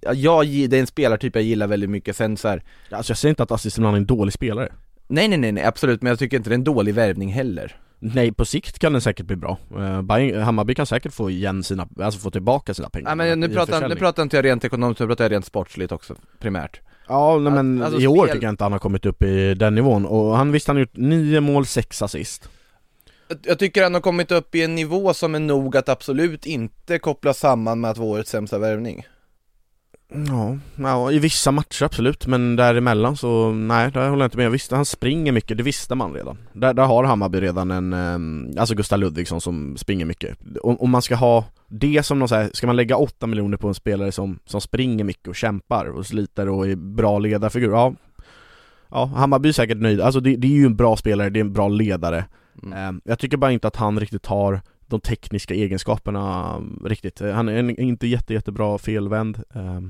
Speaker 1: ja, jag, det är en spelartyp jag gillar väldigt mycket, sen så här,
Speaker 2: Alltså jag säger inte att Astrid Tellman är en dålig spelare
Speaker 1: nej nej nej nej absolut, men jag tycker inte det är en dålig värvning heller.
Speaker 2: Nej, på sikt kan den säkert bli bra. Uh, Bayern, Hammarby kan säkert få igen sina, alltså få tillbaka sina pengar
Speaker 1: Ja, men nu
Speaker 2: i
Speaker 1: pratar, nu pratar inte jag rent ekonomiskt, nu pratar jag rent sportsligt också, primärt.
Speaker 2: Ja, nej, men
Speaker 1: Alltså,
Speaker 2: i år
Speaker 1: spel-
Speaker 2: tycker jag inte han har kommit upp i den nivån och han visst han har gjort nio mål, sex assist
Speaker 1: Jag- tycker han har kommit upp i en nivå som är nog att absolut inte kopplas samman med att vara årets sämsta värvning.
Speaker 2: Ja, ja, i vissa matcher absolut, men däremellan så nej, där håller jag inte med. Visst, han springer mycket, det visste man redan. Där, där har Hammarby redan en, eh, alltså Gustav Ludvigsson som springer mycket. Om, om man ska ha det som någon så här, ska man lägga 8 miljoner på en spelare som, som springer mycket och kämpar och sliter och är bra ledarfigur, ja Ja, Hammarby är säkert nöjd, alltså det, det är ju en bra spelare, det är en bra ledare
Speaker 1: Mm.
Speaker 2: Eh, Jag tycker bara inte att han riktigt har de tekniska egenskaperna riktigt. Han är en, inte jätte, jättebra felvänd. Eh,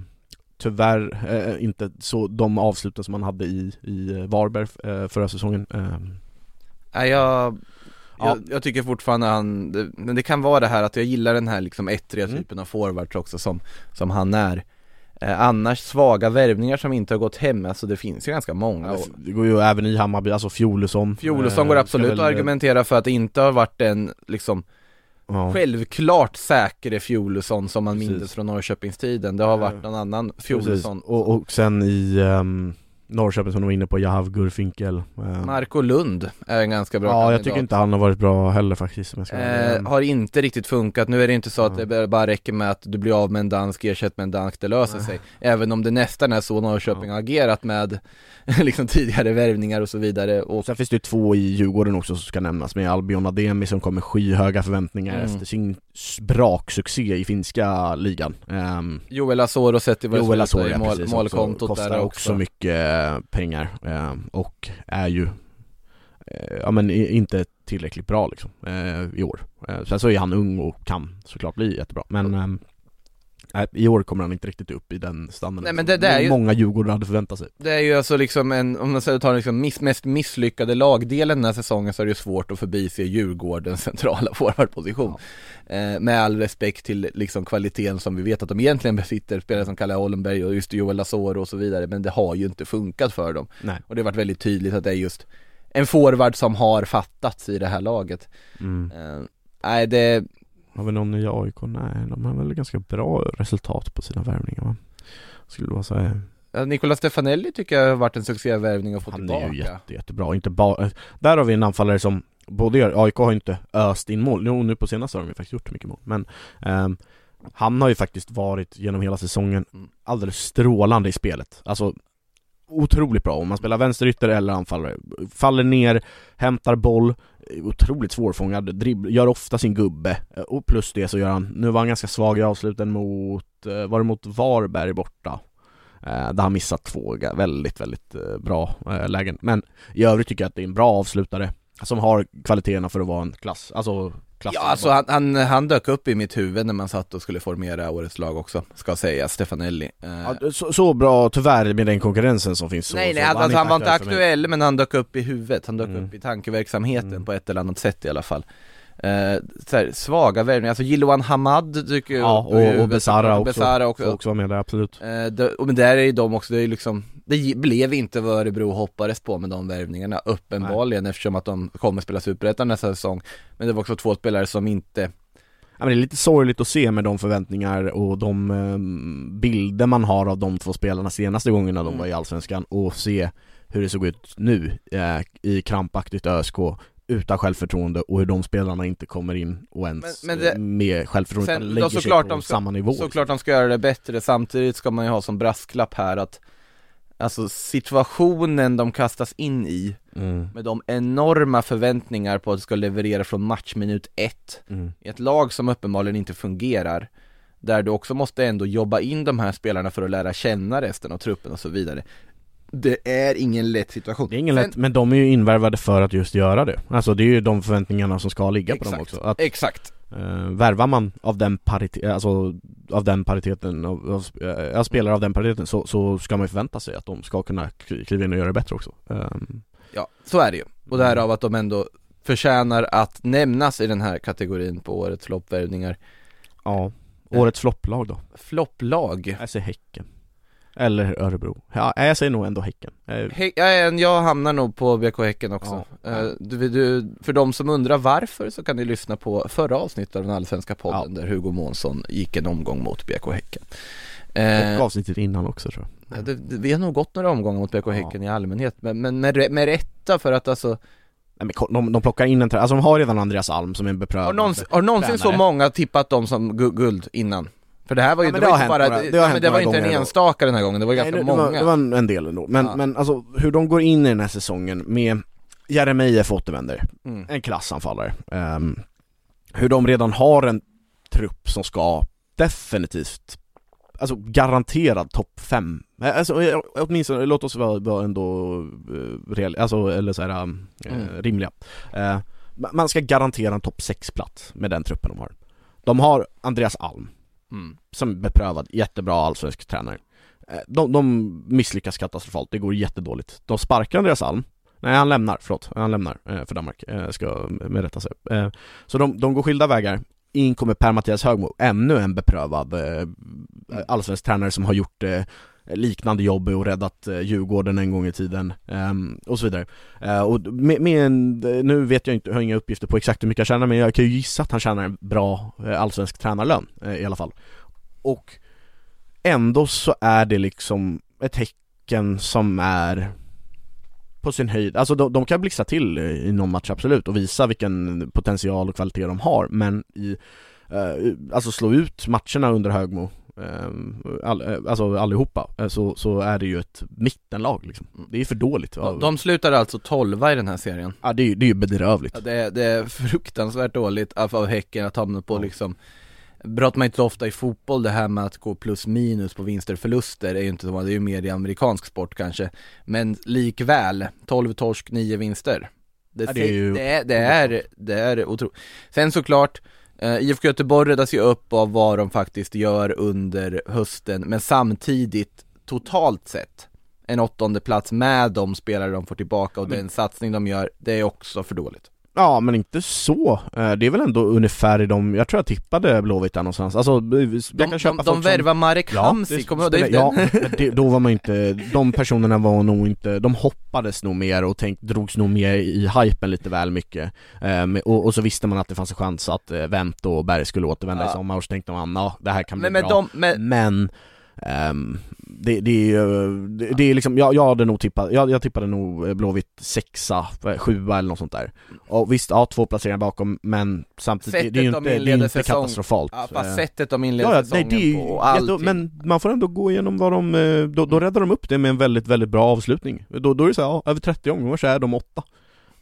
Speaker 2: Tyvärr eh, inte så de avsluten som han hade i, i Varberg eh, förra säsongen. Eh,
Speaker 1: Nej jag,
Speaker 2: Ja.
Speaker 1: jag, jag tycker fortfarande han, det, men det kan vara det här att jag gillar den här liksom ettriga
Speaker 2: Mm.
Speaker 1: typen av forwards också som, som han är Eh, annars svaga värvningar som inte har gått hem, alltså det finns ju ganska många och
Speaker 2: Det går ju även i Hammarby, alltså Fjolesson
Speaker 1: Fjolesson
Speaker 2: eh,
Speaker 1: går absolut att argumentera för att det inte har varit en liksom
Speaker 2: ja.
Speaker 1: självklart säkre Fjolesson som man
Speaker 2: Precis.
Speaker 1: minns från Norrköpingstiden Det har varit någon annan
Speaker 2: Precis.
Speaker 1: Fjolesson
Speaker 2: Och, och sen i um, Norrköping som de var inne på, Jahav Gurfinkel eh,
Speaker 1: Marco Lund är en ganska bra
Speaker 2: Ja, jag
Speaker 1: kandidat.
Speaker 2: tycker inte han har varit bra heller faktiskt jag ska.
Speaker 1: Eh, har inte riktigt funkat, nu är det inte så att
Speaker 2: Ja.
Speaker 1: det bara räcker med att du blir av med en dansk, ersätt med en dansk, det löser
Speaker 2: Nej.
Speaker 1: sig Även om det nästan är så Norrköping har agerat med <laughs> liksom tidigare värvningar och så vidare och
Speaker 2: Sen finns det ju två i Djurgården också som ska nämnas med Albion Ademi som kom med skyhöga förväntningar
Speaker 1: Mm.
Speaker 2: efter sin braksuccé i finska ligan. Um,
Speaker 1: Joel Asoro vad det
Speaker 2: Joel
Speaker 1: i
Speaker 2: ja,
Speaker 1: mål,
Speaker 2: precis,
Speaker 1: målkontot
Speaker 2: också, kostar
Speaker 1: där
Speaker 2: också
Speaker 1: också.
Speaker 2: mycket eh, pengar ehm, och är ju eh, Ja men inte tillräckligt bra liksom eh, i år. Eh, Sen så är han ung och kan såklart bli jättebra men ehm, nej, i år kommer han inte riktigt upp i den standarden
Speaker 1: Nej, men det- det är ju-
Speaker 2: många Djurgårdare hade förväntat sig.
Speaker 1: Det är ju alltså liksom en, om man säger tar liksom miss, mest misslyckade lagdelen den här säsongen så är det ju svårt att förbise Djurgårdens <laughs> centrala forwardposition. Eh, Med all respekt till liksom kvaliteten som vi vet att de egentligen besitter, spelare som Kalle Holmberg och just Joel Asoro och så vidare Men det har ju inte funkat för dem.
Speaker 2: Nej.
Speaker 1: Och det har varit väldigt tydligt att det är just en forward som har fattats i det här laget.
Speaker 2: Mm.
Speaker 1: eh, Nej det,
Speaker 2: Har vi någon i AIK? Nej, de har väl ganska bra resultat på sina värvningar va? Skulle vara så här.
Speaker 1: ja, Nicola Stefanelli tycker jag har varit en succévärvning att få
Speaker 2: Han
Speaker 1: tillbaka
Speaker 2: är ju jätte, jättebra, inte bara Där har vi en anfallare som både gör, AIK har inte öst in mål, jo nu på senaste har de ju faktiskt gjort mycket mål men ehm, Han har ju faktiskt varit genom hela säsongen
Speaker 1: Mm.
Speaker 2: alldeles strålande i spelet Alltså Otroligt bra om man spelar vänsterytter eller anfallare Faller ner, hämtar boll Eh, otroligt svårfångad, dribb, gör ofta sin gubbe eh, Och plus det så gör han, nu var han ganska svag i avsluten mot, eh, var det mot Varberg borta? Där han missat två väldigt, väldigt bra lägen Men i övrigt tycker jag att det är en bra avslutare Som har kvaliteterna för att vara en klass, alltså
Speaker 1: Ja alltså han, han, han dök upp i mitt huvud när man satt och skulle formera årets lag också, ska sägas, Stefanelli. Eh,
Speaker 2: ja, så, så bra tyvärr med den konkurrensen som finns så,
Speaker 1: Nej nej,
Speaker 2: så
Speaker 1: alltså, han var inte aktuell men han dök upp i huvudet, han dök
Speaker 2: Mm.
Speaker 1: upp i tankeverksamheten
Speaker 2: Mm.
Speaker 1: på ett eller annat sätt i alla fall eh, så här, Svaga värvningar, alltså Jiloan Hamad dyker
Speaker 2: Ja,
Speaker 1: upp
Speaker 2: och, och
Speaker 1: huvudet.
Speaker 2: Besara också,
Speaker 1: Besara också.
Speaker 2: får också vara med där, absolut
Speaker 1: Eh, det, och men där är ju de också, det är liksom Det blev inte vad Örebro hoppades på med de värvningarna uppenbarligen eftersom att de kommer spela Superettan nästa säsong Men det var också två spelare som inte
Speaker 2: ja, men Det är lite sorgligt att se med de förväntningar och de ehm, bilder man har av de två spelarna senaste gångerna de
Speaker 1: Mm.
Speaker 2: var i Allsvenskan och se hur det såg ut nu eh, i krampaktigt ÖSK utan självförtroende och hur de spelarna inte kommer in och ens
Speaker 1: Men- men det-
Speaker 2: med självförtroende
Speaker 1: Sen,
Speaker 2: utan lägger sig på
Speaker 1: de ska-
Speaker 2: samma nivå
Speaker 1: Såklart de ska göra det bättre, samtidigt ska man ju ha som brasklapp här att Alltså situationen de kastas in i
Speaker 2: mm.
Speaker 1: med de enorma förväntningar på att det ska leverera från matchminut ett
Speaker 2: Mm.
Speaker 1: i ett lag som uppenbarligen inte fungerar där du också måste ändå jobba in de här spelarna för att lära känna resten av truppen och så vidare Det är ingen lätt situation.
Speaker 2: Det är ingen lätt, men de är ju invärvade för att just göra det. Alltså det är ju de förväntningarna som ska ligga på dem
Speaker 1: Exakt.
Speaker 2: också. Att,
Speaker 1: Exakt.
Speaker 2: eh, Värvar man av den pariteten, alltså av den pariteten, av, av, eh, spelare av den pariteten så, så ska man ju förvänta sig att de ska kunna kli- kliva in och göra det bättre också. Ehm,
Speaker 1: Ja, så är det ju. Och därav att de ändå förtjänar att nämnas i den här kategorin på årets floppvärvningar
Speaker 2: Ja, årets flopplag då?
Speaker 1: Flopplag.
Speaker 2: Jag säger Häcken Eller Örebro, ja jag säger nog ändå Häcken Eh,
Speaker 1: Hä- jag, hamnar nog på BK Häcken också.
Speaker 2: Ja.
Speaker 1: Eh, du, du, för de som undrar varför så kan ni lyssna på förra avsnittet av den allsvenska podden där Hugo Månsson gick en omgång mot BK Häcken. Eh,
Speaker 2: Och avsnittet innan också tror jag
Speaker 1: ja, det, det, vi har nog gått några omgångar mot BK Häcken i allmänhet, men, men med, med rätta för att alltså
Speaker 2: Nej, men de, de plockar in en trä- alltså de har redan Andreas Alm som är en beprövad
Speaker 1: Har någonsin, har någonsin så
Speaker 2: tränare.
Speaker 1: många tippat dem som gu- guld innan? För det här var ju,
Speaker 2: Ja,
Speaker 1: det
Speaker 2: det
Speaker 1: var inte bara,
Speaker 2: några- det har
Speaker 1: men det var inte en enstaka den här gången, det var ganska
Speaker 2: Nej, det,
Speaker 1: många
Speaker 2: det, var, det var en, del ändå, men,
Speaker 1: Ja.
Speaker 2: men alltså hur de går in i den här säsongen med Jeremejeff återvänder,
Speaker 1: mm.
Speaker 2: en klassanfallare Ehm, Hur de redan har en trupp som ska definitivt Alltså garanterad topp 5 Alltså eh, åtminstone, låt oss vara, ändå uh, real, alltså eller såhär uh,
Speaker 1: Mm.
Speaker 2: rimliga. Eh, ma- Man ska garantera en topp 6-plats med den truppen de har. De har Andreas Alm
Speaker 1: Mm.
Speaker 2: som beprövad, jättebra allsvensk tränare. Eh, de, de misslyckas katastrofalt, det går jättedåligt. De sparkar Andreas Alm. Nej han lämnar, förlåt, han lämnar eh, för Danmark, eh, ska med rätta sig Så de, de går skilda vägar. In kommer Per-Mattias Högmo, ännu en beprövad eh, allsvensk tränare som har gjort eh, Eh, liknande jobb och räddat eh, Djurgården en gång i tiden ehm, och så vidare. Eh, och med, med en, nu vet jag inte, jag har inga uppgifter på exakt hur mycket han tjänar men jag kan ju gissa att han tjänar en bra allsvensk tränarlön i alla fall. Och ändå så är det liksom ett tecken som är på sin höjd, alltså de, de kan blixtra till i någon match absolut och visa vilken potential och kvalitet de har men i, alltså slå ut matcherna under Högmo all, eh, alltså allihopa, eh, så, så är det ju ett mittenlag liksom. Mm. Det är för dåligt
Speaker 1: De, de slutar alltså tolva i den här serien
Speaker 2: Ja det är, det är ju bedrövligt
Speaker 1: ja, det, det är fruktansvärt dåligt av Häcken att hamna på ja. liksom Pratar man inte så ofta i fotboll det här med att gå plus minus på vinster och förluster är ju inte så, det är ju mer i amerikansk sport kanske Men likväl, 12 torsk, 9 vinster Det, ja, det är ju det är, det är, det är otroligt Sen såklart Uh, IFK Göteborg räddas ju upp av vad de faktiskt gör under hösten, men samtidigt totalt sett en åttonde plats med de spelare de får tillbaka och men... den satsning de gör, det är också för dåligt.
Speaker 2: Ja men inte så, eh, det är väl ändå ungefär i de, jag tror jag tippade Blåvitt där någonstans, alltså
Speaker 1: jag kan köpa De, de värvar Marek Hamsik, kommer du ihåg det?
Speaker 2: Ja, det, då var man inte, de personerna var nog inte, de hoppades nog mer och tänk, drogs nog mer i hypen lite väl mycket um, och, och, så visste man att det fanns en chans att Wendt och Berg skulle återvända ja. i sommar och så tänkte man, ja det här kan bli men, bra, de, men, men um, det, det, det, det är liksom, jag, jag hade nog tippat, jag, jag tippade nog Blåvitt sexa, sjua eller något sånt där. Och visst, ja två placeringar bakom men samtidigt, sättet det, är ju inte, de det är inte katastrofalt
Speaker 1: Ja fast sättet de inleder ja, säsongen nej, det, på och allting.
Speaker 2: Men man får ändå gå igenom vad de, eh, då, då räddar de upp det med en väldigt, väldigt bra avslutning. Då, då är det så här, ja, över 30 omgångar så är de åtta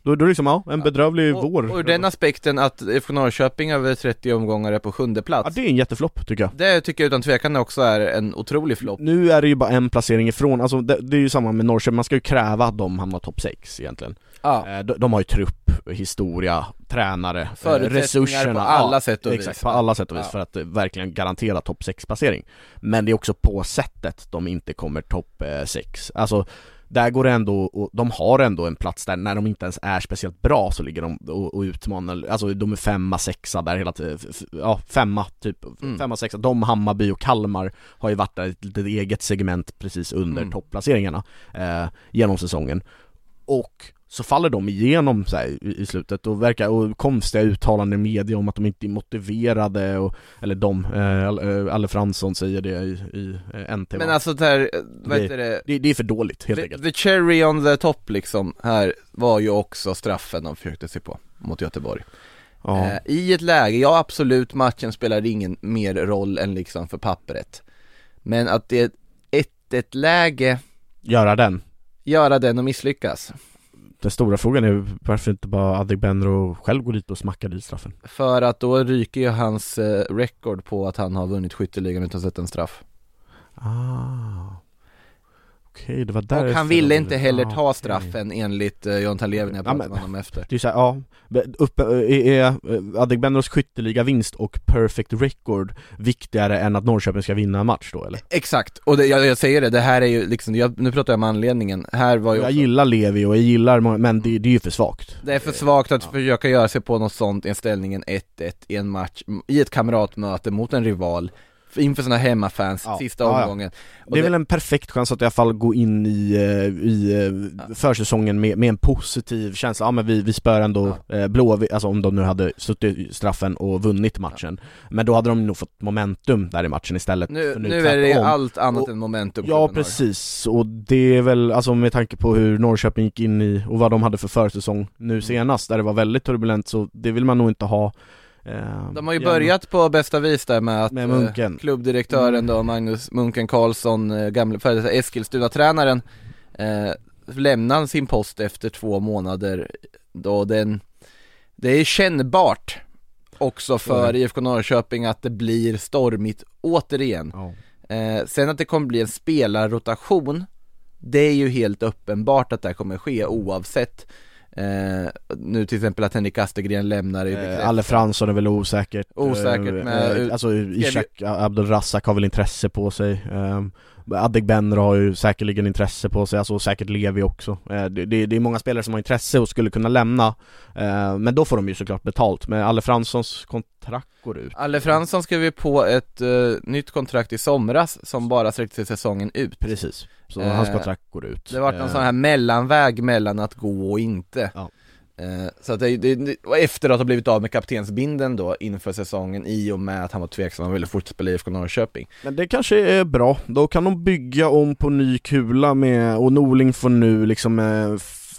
Speaker 2: då, då är det liksom, ja, en bedrövlig
Speaker 1: och,
Speaker 2: vår.
Speaker 1: Och ur den aspekten att IFK Norrköping över 30 omgångar är på sjunde plats.
Speaker 2: Ja det är en jätteflopp tycker jag.
Speaker 1: Det tycker jag utan tvekan också är en otrolig flopp.
Speaker 2: Nu är det ju bara en placering ifrån, alltså det, det är ju samma med Norrköping, man ska ju kräva att de hamnar topp 6 egentligen. Ja. Eh, de, de, har ju trupp, historia, tränare,
Speaker 1: eh, resurserna på alla ja, sätt och
Speaker 2: exakt, vis på alla sätt och vis ja. för att eh, verkligen garantera topp 6 placering Men det är också på sättet de inte kommer topp 6, alltså där går det ändå, och de har ändå en plats där när de inte ens är speciellt bra så ligger de och, och utmanar, alltså de är femma, sexa där hela tiden, ja femma typ, mm. femma, sexa, de, Hammarby och Kalmar har ju varit där ett litet eget segment precis under mm. topplaceringarna eh, genom säsongen Och så faller de igenom så här, i, slutet och verkar, och konstiga uttalanden i media om att de inte är motiverade och, eller de, eh, eh Alle Fransson säger det i, i eh, NT
Speaker 1: Men alltså det här, vad heter det?
Speaker 2: Det, det är för dåligt helt the, enkelt.
Speaker 1: The cherry on the top liksom, här var ju också straffen de försökte sig på mot Göteborg. Ja. eh, I ett läge, ja absolut matchen spelar ingen mer roll än liksom för pappret. Men att det är ett, ett läge
Speaker 2: Göra den.
Speaker 1: Göra den och misslyckas
Speaker 2: den stora frågan är varför inte bara Adegbenro själv går dit och smackar dit straffen?
Speaker 1: För att då ryker ju hans eh, record på att han har vunnit skytteligan utan att sätta en straff
Speaker 2: Ah Okej, det var där
Speaker 1: Och han ville inte heller ah, ta straffen okay. enligt uh, Jonathan Levi när jag pratade ja, med honom efter
Speaker 2: Det är såhär, ja, uppe, är, är Adegbenros skytteliga vinst och perfect record viktigare än att Norrköping ska vinna en match då eller?
Speaker 1: Exakt, och det, jag, jag, säger det, det här är ju liksom, jag, nu pratar jag om anledningen, här var ju
Speaker 2: Jag också... gillar Levi och jag gillar, men det, det är ju för svagt
Speaker 1: Det är för svagt att ja. försöka göra sig på något sånt i en ställningen 1-1 i en match, i ett kamratmöte mot en rival inför sådana hemmafans, ja. sista omgången
Speaker 2: ja. Det är det... väl en perfekt chans att i alla fall gå in i, eh, i eh, ja. försäsongen med, med en positiv känsla, ja men vi, vi spör ändå ja. eh, blå, alltså om de nu hade suttit straffen och vunnit matchen Men då hade de nog fått momentum där i matchen istället
Speaker 1: Nu, nu, nu är det om. allt annat och, än momentum
Speaker 2: Ja precis, och det är väl, alltså med tanke på hur Norrköping gick in i, och vad de hade för försäsong nu mm. senast, där det var väldigt turbulent så det vill man nog inte ha
Speaker 1: de har ju börjat på bästa vis där med att
Speaker 2: med. Eh,
Speaker 1: klubbdirektören mm. då, Magnus Munken Karlsson, eh, gamle före Eskilstuna-tränaren eh, lämnar sin post efter två månader då den Det är kännbart också för mm. IFK Norrköping att det blir stormigt återigen oh. eh, Sen att det kommer bli en spelarrotation Det är ju helt uppenbart att det kommer ske oavsett Eh, nu till exempel att Henrik Astergren lämnar i
Speaker 2: eh, Alle Fransson är väl osäkert.
Speaker 1: Osäkert
Speaker 2: med eh, Alltså Ishak Abdul Razak har väl intresse på sig eh, Adegbenro har ju säkerligen intresse på sig, alltså säkert Levi också. Eh, det, det, det, är många spelare som har intresse och skulle kunna lämna. Eh, Men då får de ju såklart betalt, men Alle Franssons kontrakt går ut.
Speaker 1: Alle Fransson skrev ju på ett uh, nytt kontrakt i somras som bara sträckte sig säsongen ut.
Speaker 2: Precis, så hans kontrakt går ut.
Speaker 1: Det var någon sån här mellanväg mellan att gå och inte.
Speaker 2: Ja.
Speaker 1: Eh, så att det, det, efter att ha blivit av med kaptensbinden då inför säsongen i och med att han var tveksam och ville fortsätta spela i IFK Norrköping.
Speaker 2: Men det kanske är bra, då kan de bygga om på ny kula med, och Norling får nu liksom eh,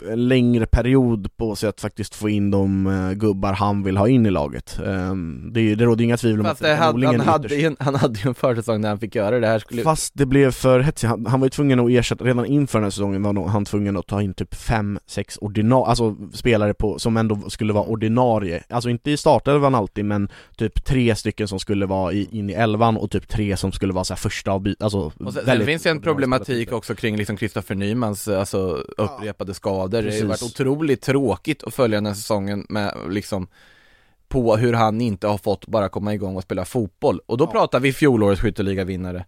Speaker 2: en längre period på sig att faktiskt få in de uh, gubbar han vill ha in i laget. Um, det, det råder inga tvivel om
Speaker 1: Fast att hade, han, hade ju en, han hade ju en försäsong när han fick göra det. Här skulle...
Speaker 2: Fast det blev för hetsigt, han, han var ju tvungen att ersätta, redan inför den här säsongen var han tvungen att ta in typ 5-6 ordinarie, alltså spelare på, som ändå skulle vara ordinarie. Alltså inte i startelvan alltid men typ tre stycken som skulle vara i, in i elvan och typ tre som skulle vara så första avbyt, alltså
Speaker 1: och sen, sen finns ju en problematik också kring liksom Kristoffer Nymans, alltså upprepade ja. skador skador. Precis. Det har varit otroligt tråkigt att följa den här säsongen med liksom på hur han inte har fått bara komma igång och spela fotboll. Och då ja. pratar vi fjolårets skytteligavinnare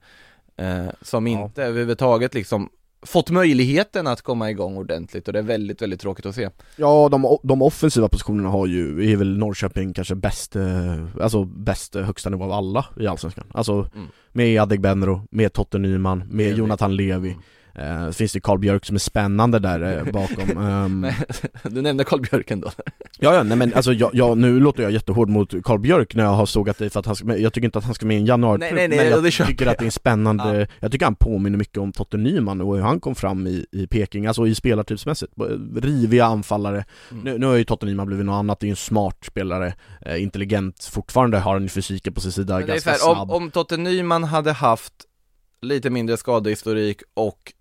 Speaker 1: eh, som inte ja. överhuvudtaget liksom fått möjligheten att komma igång ordentligt och det är väldigt, väldigt tråkigt att se.
Speaker 2: Ja, de, de offensiva positionerna har ju, är väl Norrköping kanske bäst, eh, alltså bäst eh, högsta nivå av alla i Allsvenskan. Alltså mm. med Adegbenro, med Totte Nyman, med Levi. Jonathan Levi. Mm. Uh, finns det Karl Björk som är spännande där uh, <laughs> bakom um...
Speaker 1: Du nämnde Karl Björk ändå.
Speaker 2: Ja, ja, nej men alltså jag, jag, nu låter jag jättehård mot Karl Björk när jag har sågat dig för att han ska, jag tycker inte att han ska med i en januari nej, nej, nej, men jag tycker att det är en spännande, ja. jag tycker han påminner mycket om Totte Nyman och hur han kom fram i, i Peking, alltså i spelartypsmässigt, riviga anfallare. Mm. nu, nu har ju Totte Nyman blivit något annat, det är en smart spelare, eh, intelligent, fortfarande har han fysiken på sin sida, men ganska
Speaker 1: här,
Speaker 2: snabb.
Speaker 1: Om, om Totte Nyman hade haft lite mindre skadehistorik och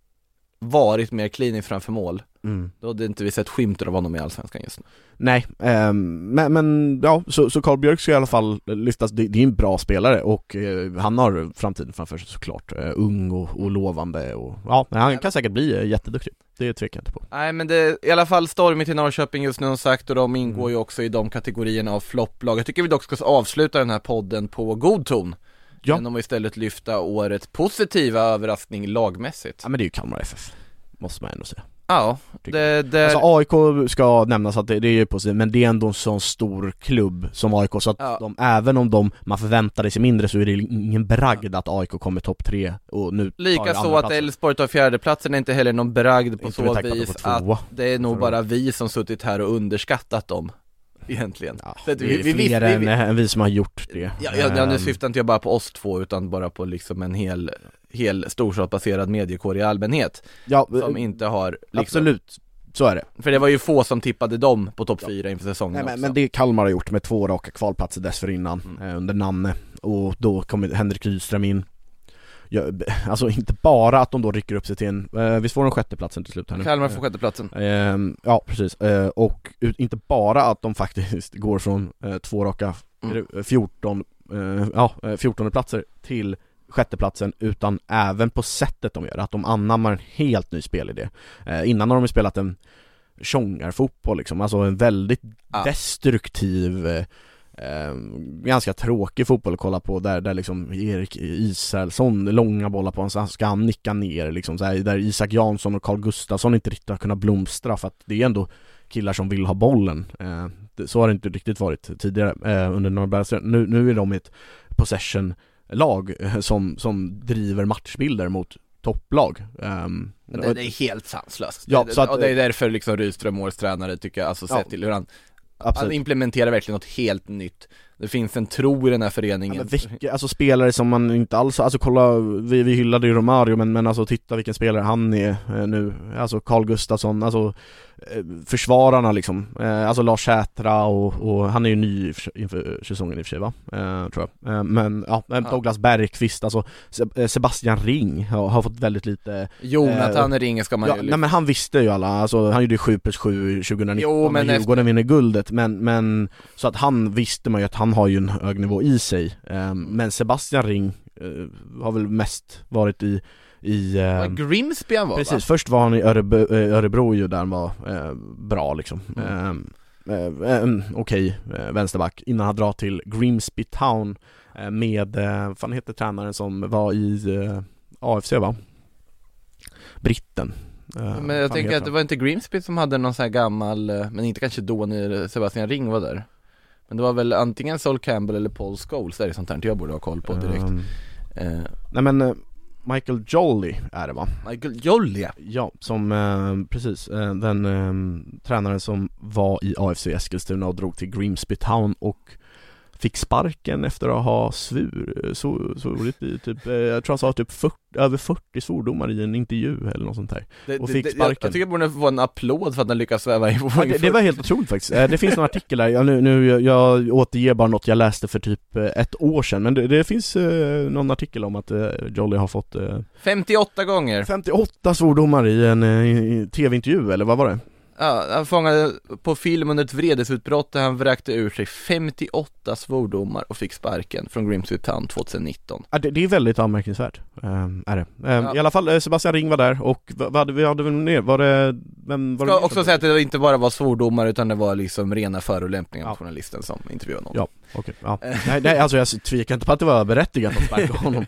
Speaker 1: varit mer kliniskt framför mål. Mm. Då hade inte vi sett skymten av honom i Allsvenskan just nu.
Speaker 2: Nej, eh, men, men ja, så, så Carl Björk ska i alla fall lyftas, det, det är en bra spelare och eh, han har framtiden framför sig såklart, eh, ung och, och, lovande och ja, han kan säkert bli eh, jätteduktig. Det tvekar jag inte på.
Speaker 1: Nej men det är i alla fall stormigt i Norrköping just nu som sagt och de ingår mm. ju också i de kategorierna av flopplag Jag tycker vi dock ska avsluta den här podden på god ton ja. genom att istället lyfta årets positiva överraskning lagmässigt.
Speaker 2: Ja men det är ju Kalmar FF, måste man ändå säga.
Speaker 1: Ja, det, det...
Speaker 2: Alltså AIK ska nämnas att det, det är ju positivt, men det är ändå en sån stor klubb som AIK så att ja. de, även om de, man förväntade sig mindre så är det ingen bragd att AIK kommer topp tre och nu
Speaker 1: Lika så att Elfsborg tar fjärdeplatsen är inte heller någon bragd på så vis att det är nog bara vi som suttit här och underskattat dem egentligen.
Speaker 2: Ja, Det är vi, vi, fler vi, vi, än vi som har gjort det.
Speaker 1: Ja, ja, ja nu ehm. syftar inte jag bara på oss två utan bara på liksom en hel, hel storstadsbaserad mediekår i allmänhet. Ja, Som inte har liksom,
Speaker 2: Absolut, så är det.
Speaker 1: För det var ju få som tippade dem på topp 4 inför säsongen Nej,
Speaker 2: men, men det Kalmar har gjort med två raka kvalplatser dessförinnan mm. eh, under Nanne. Och då kommer Henrik Rydström in ja, alltså inte bara att de då rycker upp sig till en, eh, visst får de sjätteplatsen till slut här nu?
Speaker 1: Kalmar får sjätteplatsen
Speaker 2: eh, Ja precis, eh, och inte bara att de faktiskt går från eh, två raka, mm. 14, eh, ja 14 platser till sjätteplatsen utan även på sättet de gör att de anammar en helt ny spelidé eh, Innan har de spelat en tjongarfotboll liksom, alltså en väldigt ah. destruktiv eh, Eh, ganska tråkig fotboll att kolla på där, där liksom Erik Israelsson, långa bollar på honom, ska han nicka ner liksom så här, där Isak Jansson och Carl Gustafsson inte riktigt har kunnat blomstra för att det är ändå killar som vill ha bollen. Eh, Så har det inte riktigt varit tidigare eh, under Norrbergs nu, nu är de ett possession-lag eh, som, som driver matchbilder mot topplag.
Speaker 1: Um, det, det, är helt sanslöst, ja, det, så att, och det är därför liksom Rydström, årets tränare tycker jag, alltså sett ja, till hur han Absolut. Han implementerar verkligen något helt nytt. Det finns en tro i den här föreningen. Ja,
Speaker 2: vilka, Alltså spelare som man inte alls, alltså kolla, vi, vi hyllade ju Romario men, men alltså titta vilken spelare han är eh, nu. Alltså Carl Gustafsson, alltså försvararna liksom, eh, alltså Lars Sätra och, och, han är ju ny inför säsongen i och för sig va? Eh, tror jag. Eh, men ja, Douglas Bergqvist, alltså eh, Sebastian Ring har, har fått väldigt lite
Speaker 1: Jonathan eh, Ring ska man
Speaker 2: ja,
Speaker 1: ju
Speaker 2: Nej men han visste ju alla, alltså han gjorde ju 7 plus 7 2019 jo, men när Djurgården vinner guldet. Men, men så att han visste man ju att han har ju en hög nivå i sig. Men Sebastian Ring har väl mest varit i i...
Speaker 1: Eh, Grimsby han var
Speaker 2: Precis,
Speaker 1: va?
Speaker 2: först var han i Örebro, eh, Örebro ju där han var eh, bra liksom. Mm. Ehm, eh, eh, Okej, okay, eh, vänsterback, innan han drar till Grimsby Town med, vad fan heter tränaren som var i AFC va? britten.
Speaker 1: Men jag tänker att det var inte Grimsby som hade någon sån här gammal, eh, men inte kanske då när Sebastian Ring var där. Men det var väl antingen Sol Campbell eller Paul Scholes, det är sånt här jag borde ha koll på direkt. Um,
Speaker 2: Nej men Michael Jolly är det va?
Speaker 1: Michael Jolly ja!
Speaker 2: Som, eh, precis, eh, den eh, tränaren som var i AFC Eskilstuna och drog till Grimsby Town och fick sparken efter att ha svur, så, svurit i typ, eh, jag tror han sa typ 40, över 40 svordomar i en intervju eller något sånt där
Speaker 1: det, och fick sparken Jag, jag tycker jag borde få en applåd för att han lyckas sväva
Speaker 2: på ja, det, det var helt otroligt faktiskt, eh, det finns en artikel där, jag, nu, nu, jag återger bara något jag läste för typ eh, ett år sedan. Men det, det finns eh, någon artikel om att eh, Jolly har fått eh,
Speaker 1: 58 gånger.
Speaker 2: 58 svordomar i en eh, tv-intervju eller vad var det?
Speaker 1: Ja, han fångade på film under ett vredesutbrott där han vräkte ur sig 58 svordomar och fick sparken från Grimsby Town 2019
Speaker 2: Ja det, det är väldigt anmärkningsvärt, ähm, är det. Ähm, ja. I alla fall, eh, Sebastian Ring var där och vad hade vi, hade vi ner, var det, vem var
Speaker 1: Ska
Speaker 2: det
Speaker 1: också säga att det inte bara var svordomar utan det var liksom rena förolämpningar ja. journalisten som intervjuade honom
Speaker 2: Ja, okej, ja. nej, nej alltså jag tvekar inte på att det var berättigat att sparka <laughs> honom.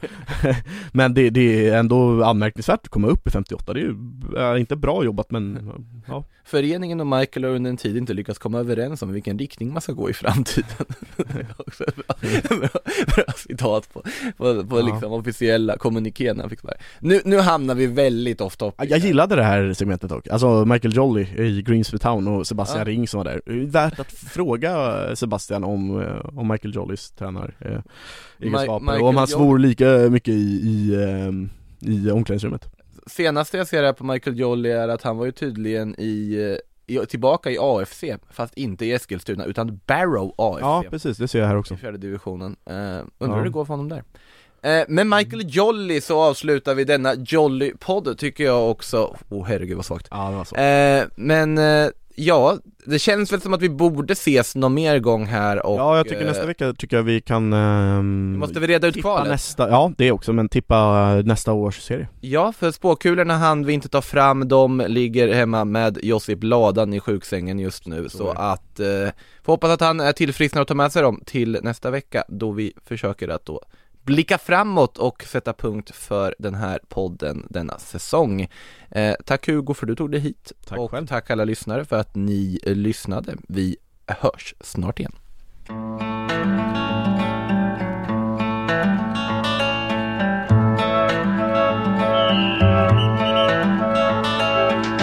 Speaker 2: Men det, det, är ändå anmärkningsvärt att komma upp i 58, det är ju äh, inte bra jobbat men <laughs> ja.
Speaker 1: Föreningen och Michael har under en tid inte lyckats komma överens om vilken riktning man ska gå i framtiden. <laughs> Också bra, bra citat på, på, på ja. liksom officiella kommunikén han fick nu, nu hamnar vi väldigt off topic
Speaker 2: Jag gillade det här segmentet dock, alltså Michael Jolly i Greensby Town och Sebastian ja. Ring som var där. Värt att fråga Sebastian om, eh, om Michael Jollys tränaregenskaper och om han svor lika mycket i, i, ehm, i omklädningsrummet.
Speaker 1: Senaste jag ser här på Michael Jolly är att han var ju tydligen i, i tillbaka i AFC, fast inte i Eskilstuna utan Barrow AFC
Speaker 2: Ja precis, det ser jag här också.
Speaker 1: I fjärde divisionen, uh, undrar ja. hur det går för honom där. Uh, Med Michael Jolly så avslutar vi denna Jolly-podd tycker jag också, oh herregud vad svagt.
Speaker 2: Ja det var
Speaker 1: uh, Men Ja, det känns väl som att vi borde ses någon mer gång här och
Speaker 2: Ja, jag tycker nästa vecka tycker jag vi kan um,
Speaker 1: Måste vi reda ut kvalet?
Speaker 2: nästa, ja det också, men tippa nästa års serie
Speaker 1: Ja, för spåkulorna hann vi inte ta fram, de ligger hemma med Josip Ladan i sjuksängen just nu så, så att, eh, får hoppas att han är tillfrisknad och tar med sig dem till nästa vecka då vi försöker att då blicka framåt och sätta punkt för den här podden denna säsong. Eh, tack Hugo för att du tog dig hit
Speaker 2: tack
Speaker 1: och
Speaker 2: själv.
Speaker 1: tack alla lyssnare för att ni lyssnade. Vi hörs snart igen.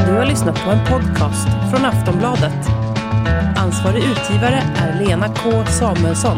Speaker 3: Du har lyssnat på en podcast från Aftonbladet. Ansvarig utgivare är Lena K Samuelsson.